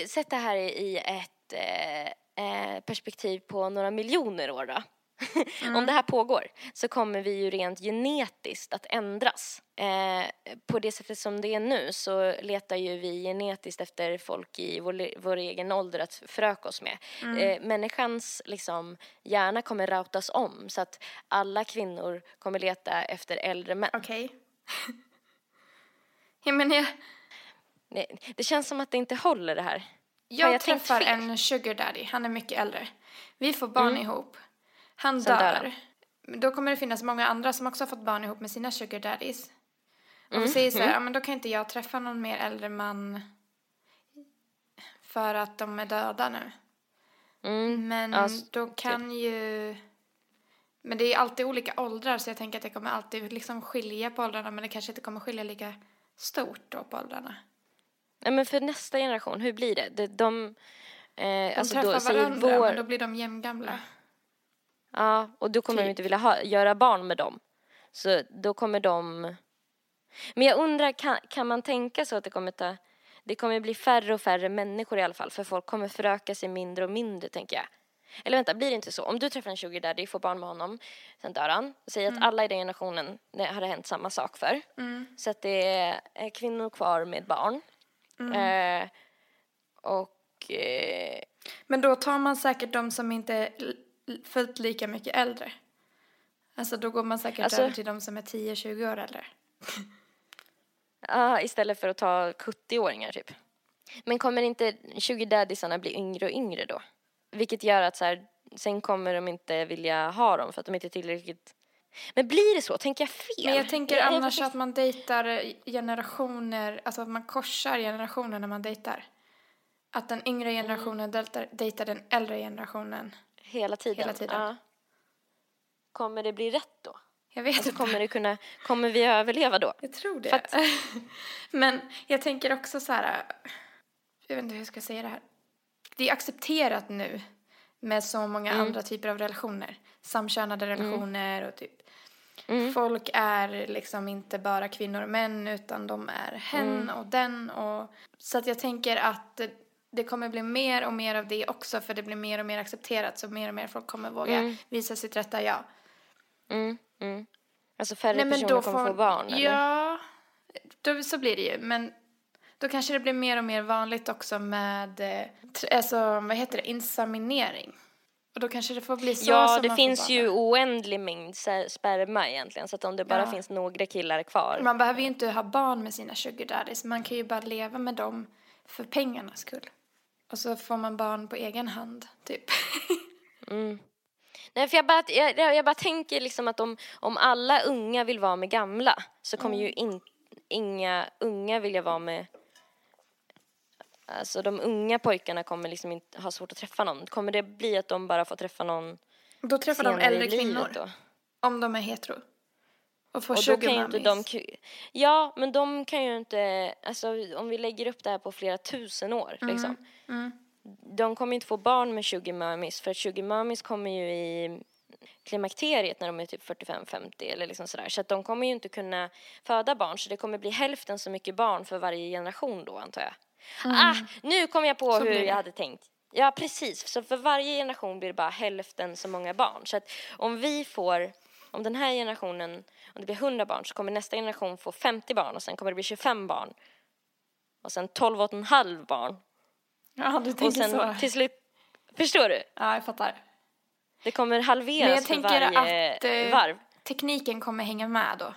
Sätt det här i ett eh, eh, perspektiv på några miljoner år då. Om det här pågår så kommer vi ju rent genetiskt att ändras. Eh, på det sättet som det är nu så letar ju vi genetiskt efter folk i vår, vår egen ålder att föröka oss med. Eh, människans liksom, hjärna kommer rautas om så att alla kvinnor kommer leta efter äldre män. Okej. ja men jag, Nej, det känns som att det inte håller det här. Jag, jag träffar en sugar daddy. Han är mycket äldre. Vi får barn Mm. ihop. Han Sen dör dör. Då kommer det finnas många andra som också har fått barn ihop med sina sugar daddies. Och Mm, säger så här, ja men då kan inte jag träffa någon mer äldre man för att de är döda nu. Mm. Men s- då kan ju... Men det är alltid olika åldrar så jag tänker att det kommer alltid liksom skilja på åldrarna men det kanske inte kommer skilja lika stort då på åldrarna. Nej, men för nästa generation, hur blir det? de, de, eh, De alltså träffar då, varandra vår, men då blir de jämngamla. Ja, och då kommer de Typ. inte vilja ha, göra barn med dem. Så då kommer de... Men jag undrar, kan, kan man tänka så att det kommer ta... Det kommer bli färre och färre människor i alla fall, för folk kommer föröka sig mindre och mindre, tänker jag. Eller vänta, blir det inte så? Om du träffar en sugar daddy, får barn med honom, sen dör han. Säg att alla i den generationen har det hänt samma sak för. Mm. Så att det är kvinnor kvar med barn. Mm. Eh, och... Eh, Men då tar man säkert de som inte är fullt lika mycket äldre. Alltså då går man säkert Alltså- över till de som är 10-20 år äldre. Ja, istället för att ta 70-åringar typ. Men kommer inte 20 daddisarna bli yngre och yngre då? Vilket gör att så här, sen kommer de inte vilja ha dem för att de inte är tillräckligt... Men blir det så? Tänker jag fel? Men jag tänker jag annars faktiskt- att man dejtar generationer, alltså att man korsar generationer när man dejtar. Att den yngre Mm. generationen dejtar, dejtar den äldre generationen. Hela tiden? Hela tiden. Ja. Kommer det bli rätt då? Jag vet Alltså inte. kommer det kunna... Kommer vi överleva då? Jag tror det. att- Men jag tänker också så här, jag vet inte hur jag ska säga det här. Det är accepterat nu med så många Mm. andra typer av relationer. Samkönade relationer och typ Mm. Folk är liksom inte bara kvinnor och män utan de är hen Mm. och den och så att jag tänker att det, kommer bli mer och mer av det också för det blir mer och mer accepterat så mer och mer folk kommer våga Mm. visa sitt rätta jag. Mm, mm. Alltså färre personer kommer få barn, eller? Ja, då, så blir det ju. Men då kanske det blir mer och mer vanligt också med, eh, alltså vad heter det, inseminering. Och då kanske det får bli så Ja, det finns ju oändlig mängd sperma egentligen. Så att om det bara Ja. finns några killar kvar. Man behöver ju inte ha barn med sina sugar daddies. Man kan ju bara leva med dem för pengarnas skull. Och så får man barn på egen hand, typ. Mm. Nej, för jag bara, jag jag bara tänker liksom att om, om alla unga vill vara med gamla så kommer Mm. ju in, inga unga vilja vara med... Alltså de unga pojkarna kommer liksom inte ha svårt att träffa någon. Kommer det bli att de bara får träffa någon Då träffar de äldre kvinnor, då? om de är hetero. Och får Och då kan ju inte de... Ja, men de kan ju inte... Alltså om vi lägger upp det här på flera tusen år liksom. Mm. De kommer inte få barn med 20 mummies för 20 mummies kommer ju i klimakteriet när de är typ 45-50 eller liksom sådär. Så att de kommer ju inte kunna föda barn så det kommer bli hälften så mycket barn för varje generation då antar jag. Ah, nu kom jag på Mm. Så hur jag hade tänkt. Ja, precis. Så för varje generation blir det bara hälften så många barn. Så att om vi får, om den här generationen, om det blir 100 barn så kommer nästa generation få 50 barn och sen kommer det bli 25 barn. Och sen 12 och en halv barn. Ja, du Och tänker sen så. till slut, förstår du? Ja, jag fattar. Det kommer halveras Men jag för tänker varje att eh, varv. tekniken kommer hänga med då.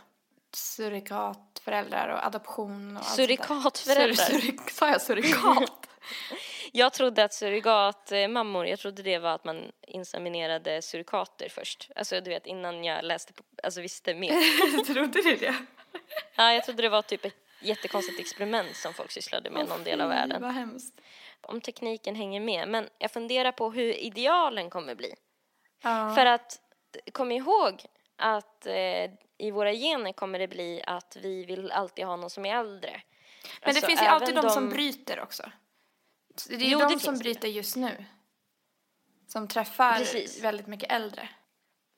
Surikatföräldrar och adoption och Surikatföräldrar? Sur, sur, sa jag surikat? Jag trodde att surrogatmammor, jag trodde det var att man inseminerade surikater först. Alltså du vet innan jag läste, på, alltså visste mer. Trodde du det? Ja, jag trodde det var typ ett jättekonstigt experiment som folk sysslade med i någon del av världen. Vad hemskt. Om tekniken hänger med. Men jag funderar på hur idealen kommer bli. Ja. För att kom ihåg att eh, i våra gener kommer det bli att vi vill alltid ha någon som är äldre. Men Alltså, det finns ju alltid de, som bryter också. Det är ju Jo, de som finns det. bryter just nu. Som träffar Precis. väldigt mycket äldre.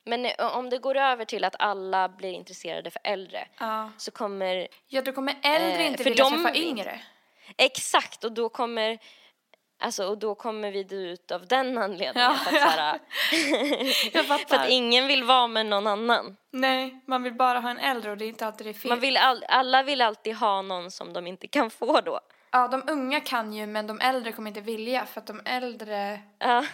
Men eh, om det går över till att alla blir intresserade för äldre Ja. så kommer Ja, då kommer äldre Eh, inte för vilja de- träffa yngre. Exakt, och då kommer Alltså, och då kommer vi ut av den anledningen. Ja, för, att, ja. så här, Jag för att ingen vill vara med någon annan. Nej, man vill bara ha en äldre och det är inte alltid det är fel. Man vill all, alla vill alltid ha någon som de inte kan få då. Ja, de unga kan ju men de äldre kommer inte vilja för att de äldre Ja,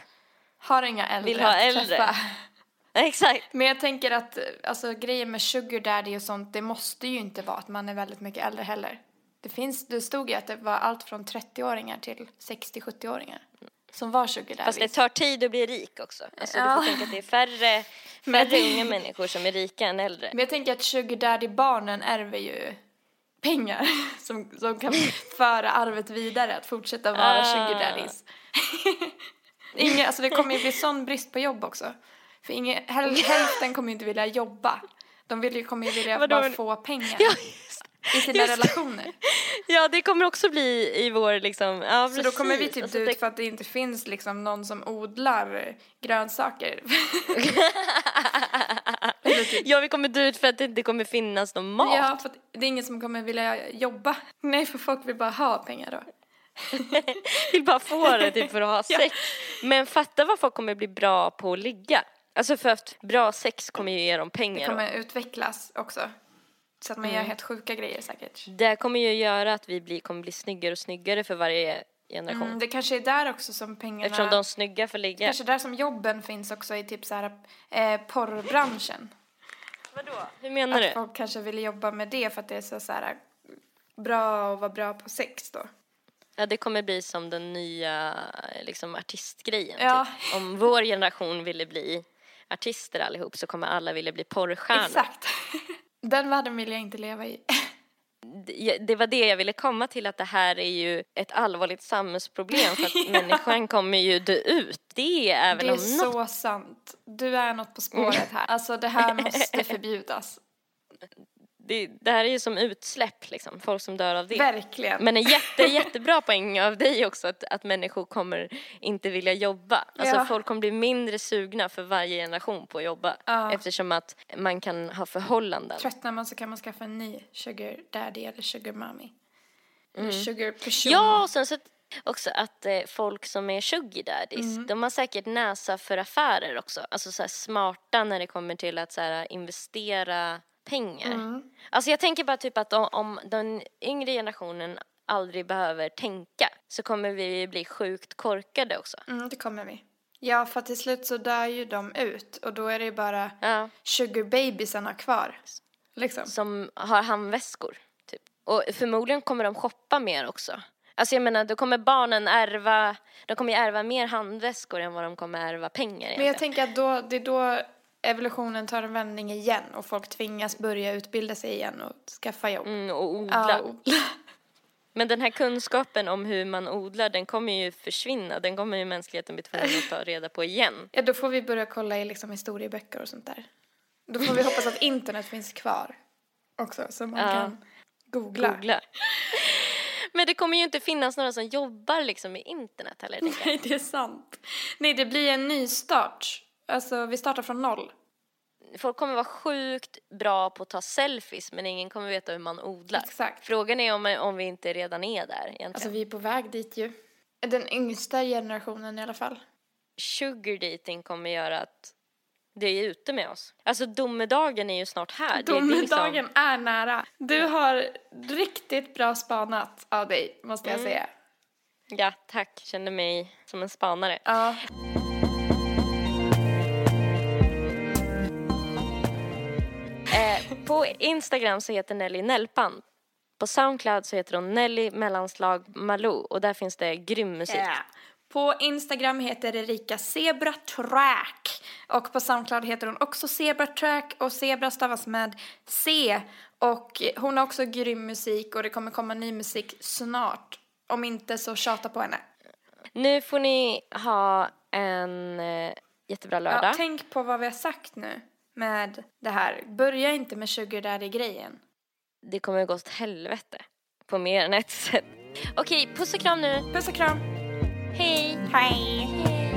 har inga äldre Vill ha att äldre. träffa. exakt. Men jag tänker att alltså, grejer med sugar daddy och sånt, det måste ju inte vara att man är väldigt mycket äldre heller. Det, finns, det stod ju att det var allt från 30-åringar till 60-70-åringar som var sugar daddies. Fast det tar tid att bli rik också. Alltså, Du Ja. får tänka att det är färre, färre unga människor som är rika än äldre. Men jag tänker att sugar daddy-barnen ärver ju pengar som, som kan föra arvet vidare, att fortsätta vara Ah. sugar daddies. Alltså det kommer ju bli sån brist på jobb också. För ingen, häl, hälften kommer ju inte vilja jobba. De vill ju, kommer ju vilja Vadå? bara få pengar Ja, i sina just det. relationer. Ja, det kommer också bli i vår liksom, ja Så då kommer vi precis. typ Alltså, det- ut för att det inte finns liksom någon som odlar grönsaker. Typ Ja, vi kommer dö ut för att det inte kommer finnas någon mat. Ja, för att det är ingen som kommer vilja jobba. Nej, för folk vill bara ha pengar då. vill bara få det typ för att ha Ja. sex. Men fatta vad folk kommer bli bra på att ligga. Alltså för att bra sex kommer ju ge dem Det pengar. då. kommer utvecklas också. Så att man gör helt sjuka grejer säkert. Det kommer ju göra att vi blir, kommer bli snyggare och snyggare för varje generation. Mm, det kanske är där också som pengarna... Eftersom de snygga får ligga. Kanske där som jobben finns också i typ så här eh, porrbranschen. Vadå? Hur menar Att du? folk kanske vill jobba med det för att det är så, så här bra att vara bra på sex då. Ja, det kommer bli som den nya liksom, artistgrejen. Ja. Typ. Om vår generation ville bli artister allihop så kommer alla vilja bli porrstjärnor. Exakt. Den världen vill jag inte leva i. Det- var det jag ville komma till, att det här är ju ett allvarligt samhällsproblem för att människan kommer ju dö ut. Det är väl Det är om något. så sant. Du är något på spåret här. Alltså det här måste förbjudas. Det, det här är ju som utsläpp, liksom. folk som dör av det. Verkligen. Men en jätte, jättebra poäng av dig också att, att människor kommer inte vilja jobba. Alltså Ja. folk kommer bli mindre sugna för varje generation på att jobba. Ja. Eftersom att man kan ha förhållanden. Tröttnar man så kan man skaffa en ny sugar daddy eller sugar mommy. Eller sugar person. Mm. Ja, och sen så också att eh, folk som är sugar daddies, Mm. de har säkert näsa för affärer också. Alltså så här smarta när det kommer till att så här, investera pengar. Mm. Alltså jag tänker bara typ att om, om den yngre generationen aldrig behöver tänka så kommer vi bli sjukt korkade också. Mm, det kommer vi. Ja, för till slut så dör ju de ut och då är det ju bara Ja. sugar babysarna kvar. Liksom. Som har handväskor. Typ. Och förmodligen kommer de shoppa mer också. Alltså jag menar, då kommer barnen ärva, de kommer ju ärva mer handväskor än vad de kommer ärva pengar Men jag egentligen. tänker att då, det är då evolutionen tar en vändning igen och folk tvingas börja utbilda sig igen och skaffa jobb. Mm, och odla. Ja, odla. Men den här kunskapen om hur man odlar, den kommer ju försvinna. Den kommer ju mänskligheten bli tvungen att ta reda på igen. Ja, då får vi börja kolla i liksom historieböcker och sånt där. Då får vi hoppas att internet finns kvar också så man Ja. kan googla. Googla. Men det kommer ju inte finnas några som jobbar liksom med internet heller. Nej, det är sant. Nej, det blir en ny start. Alltså, vi startar från noll. Folk kommer vara sjukt bra på att ta selfies men ingen kommer veta hur man odlar. Exakt. Frågan är om, om vi inte redan är där egentligen. Alltså, vi är på väg dit ju. Den yngsta generationen i alla fall. Sugar dating kommer göra att det är ute med oss. Alltså domedagen är ju snart här. Det- det är liksom- Domedagen är nära. Du har riktigt bra spanat av dig, måste jag säga. Ja, tack. Känner mig som en spanare. Ja. På Instagram så heter Nelly Nellpan. På Soundcloud så heter hon Nelly mellanslag Malou och där finns det grym musik. Ja. På Instagram heter Erika Zebra Track och på Soundcloud heter hon också Zebra Track och Zebra stavas med C och hon har också grym musik och det kommer komma ny musik snart. Om inte så tjata på henne. Nu får ni ha en eh, jättebra lördag. Ja, tänk på vad vi har sagt nu med det här. Börja inte med sugar daddy-grejen. Det kommer gå åt helvete på mer än ett sätt. Okej, puss och kram nu. Puss och kram. Hej! Hej. Hej.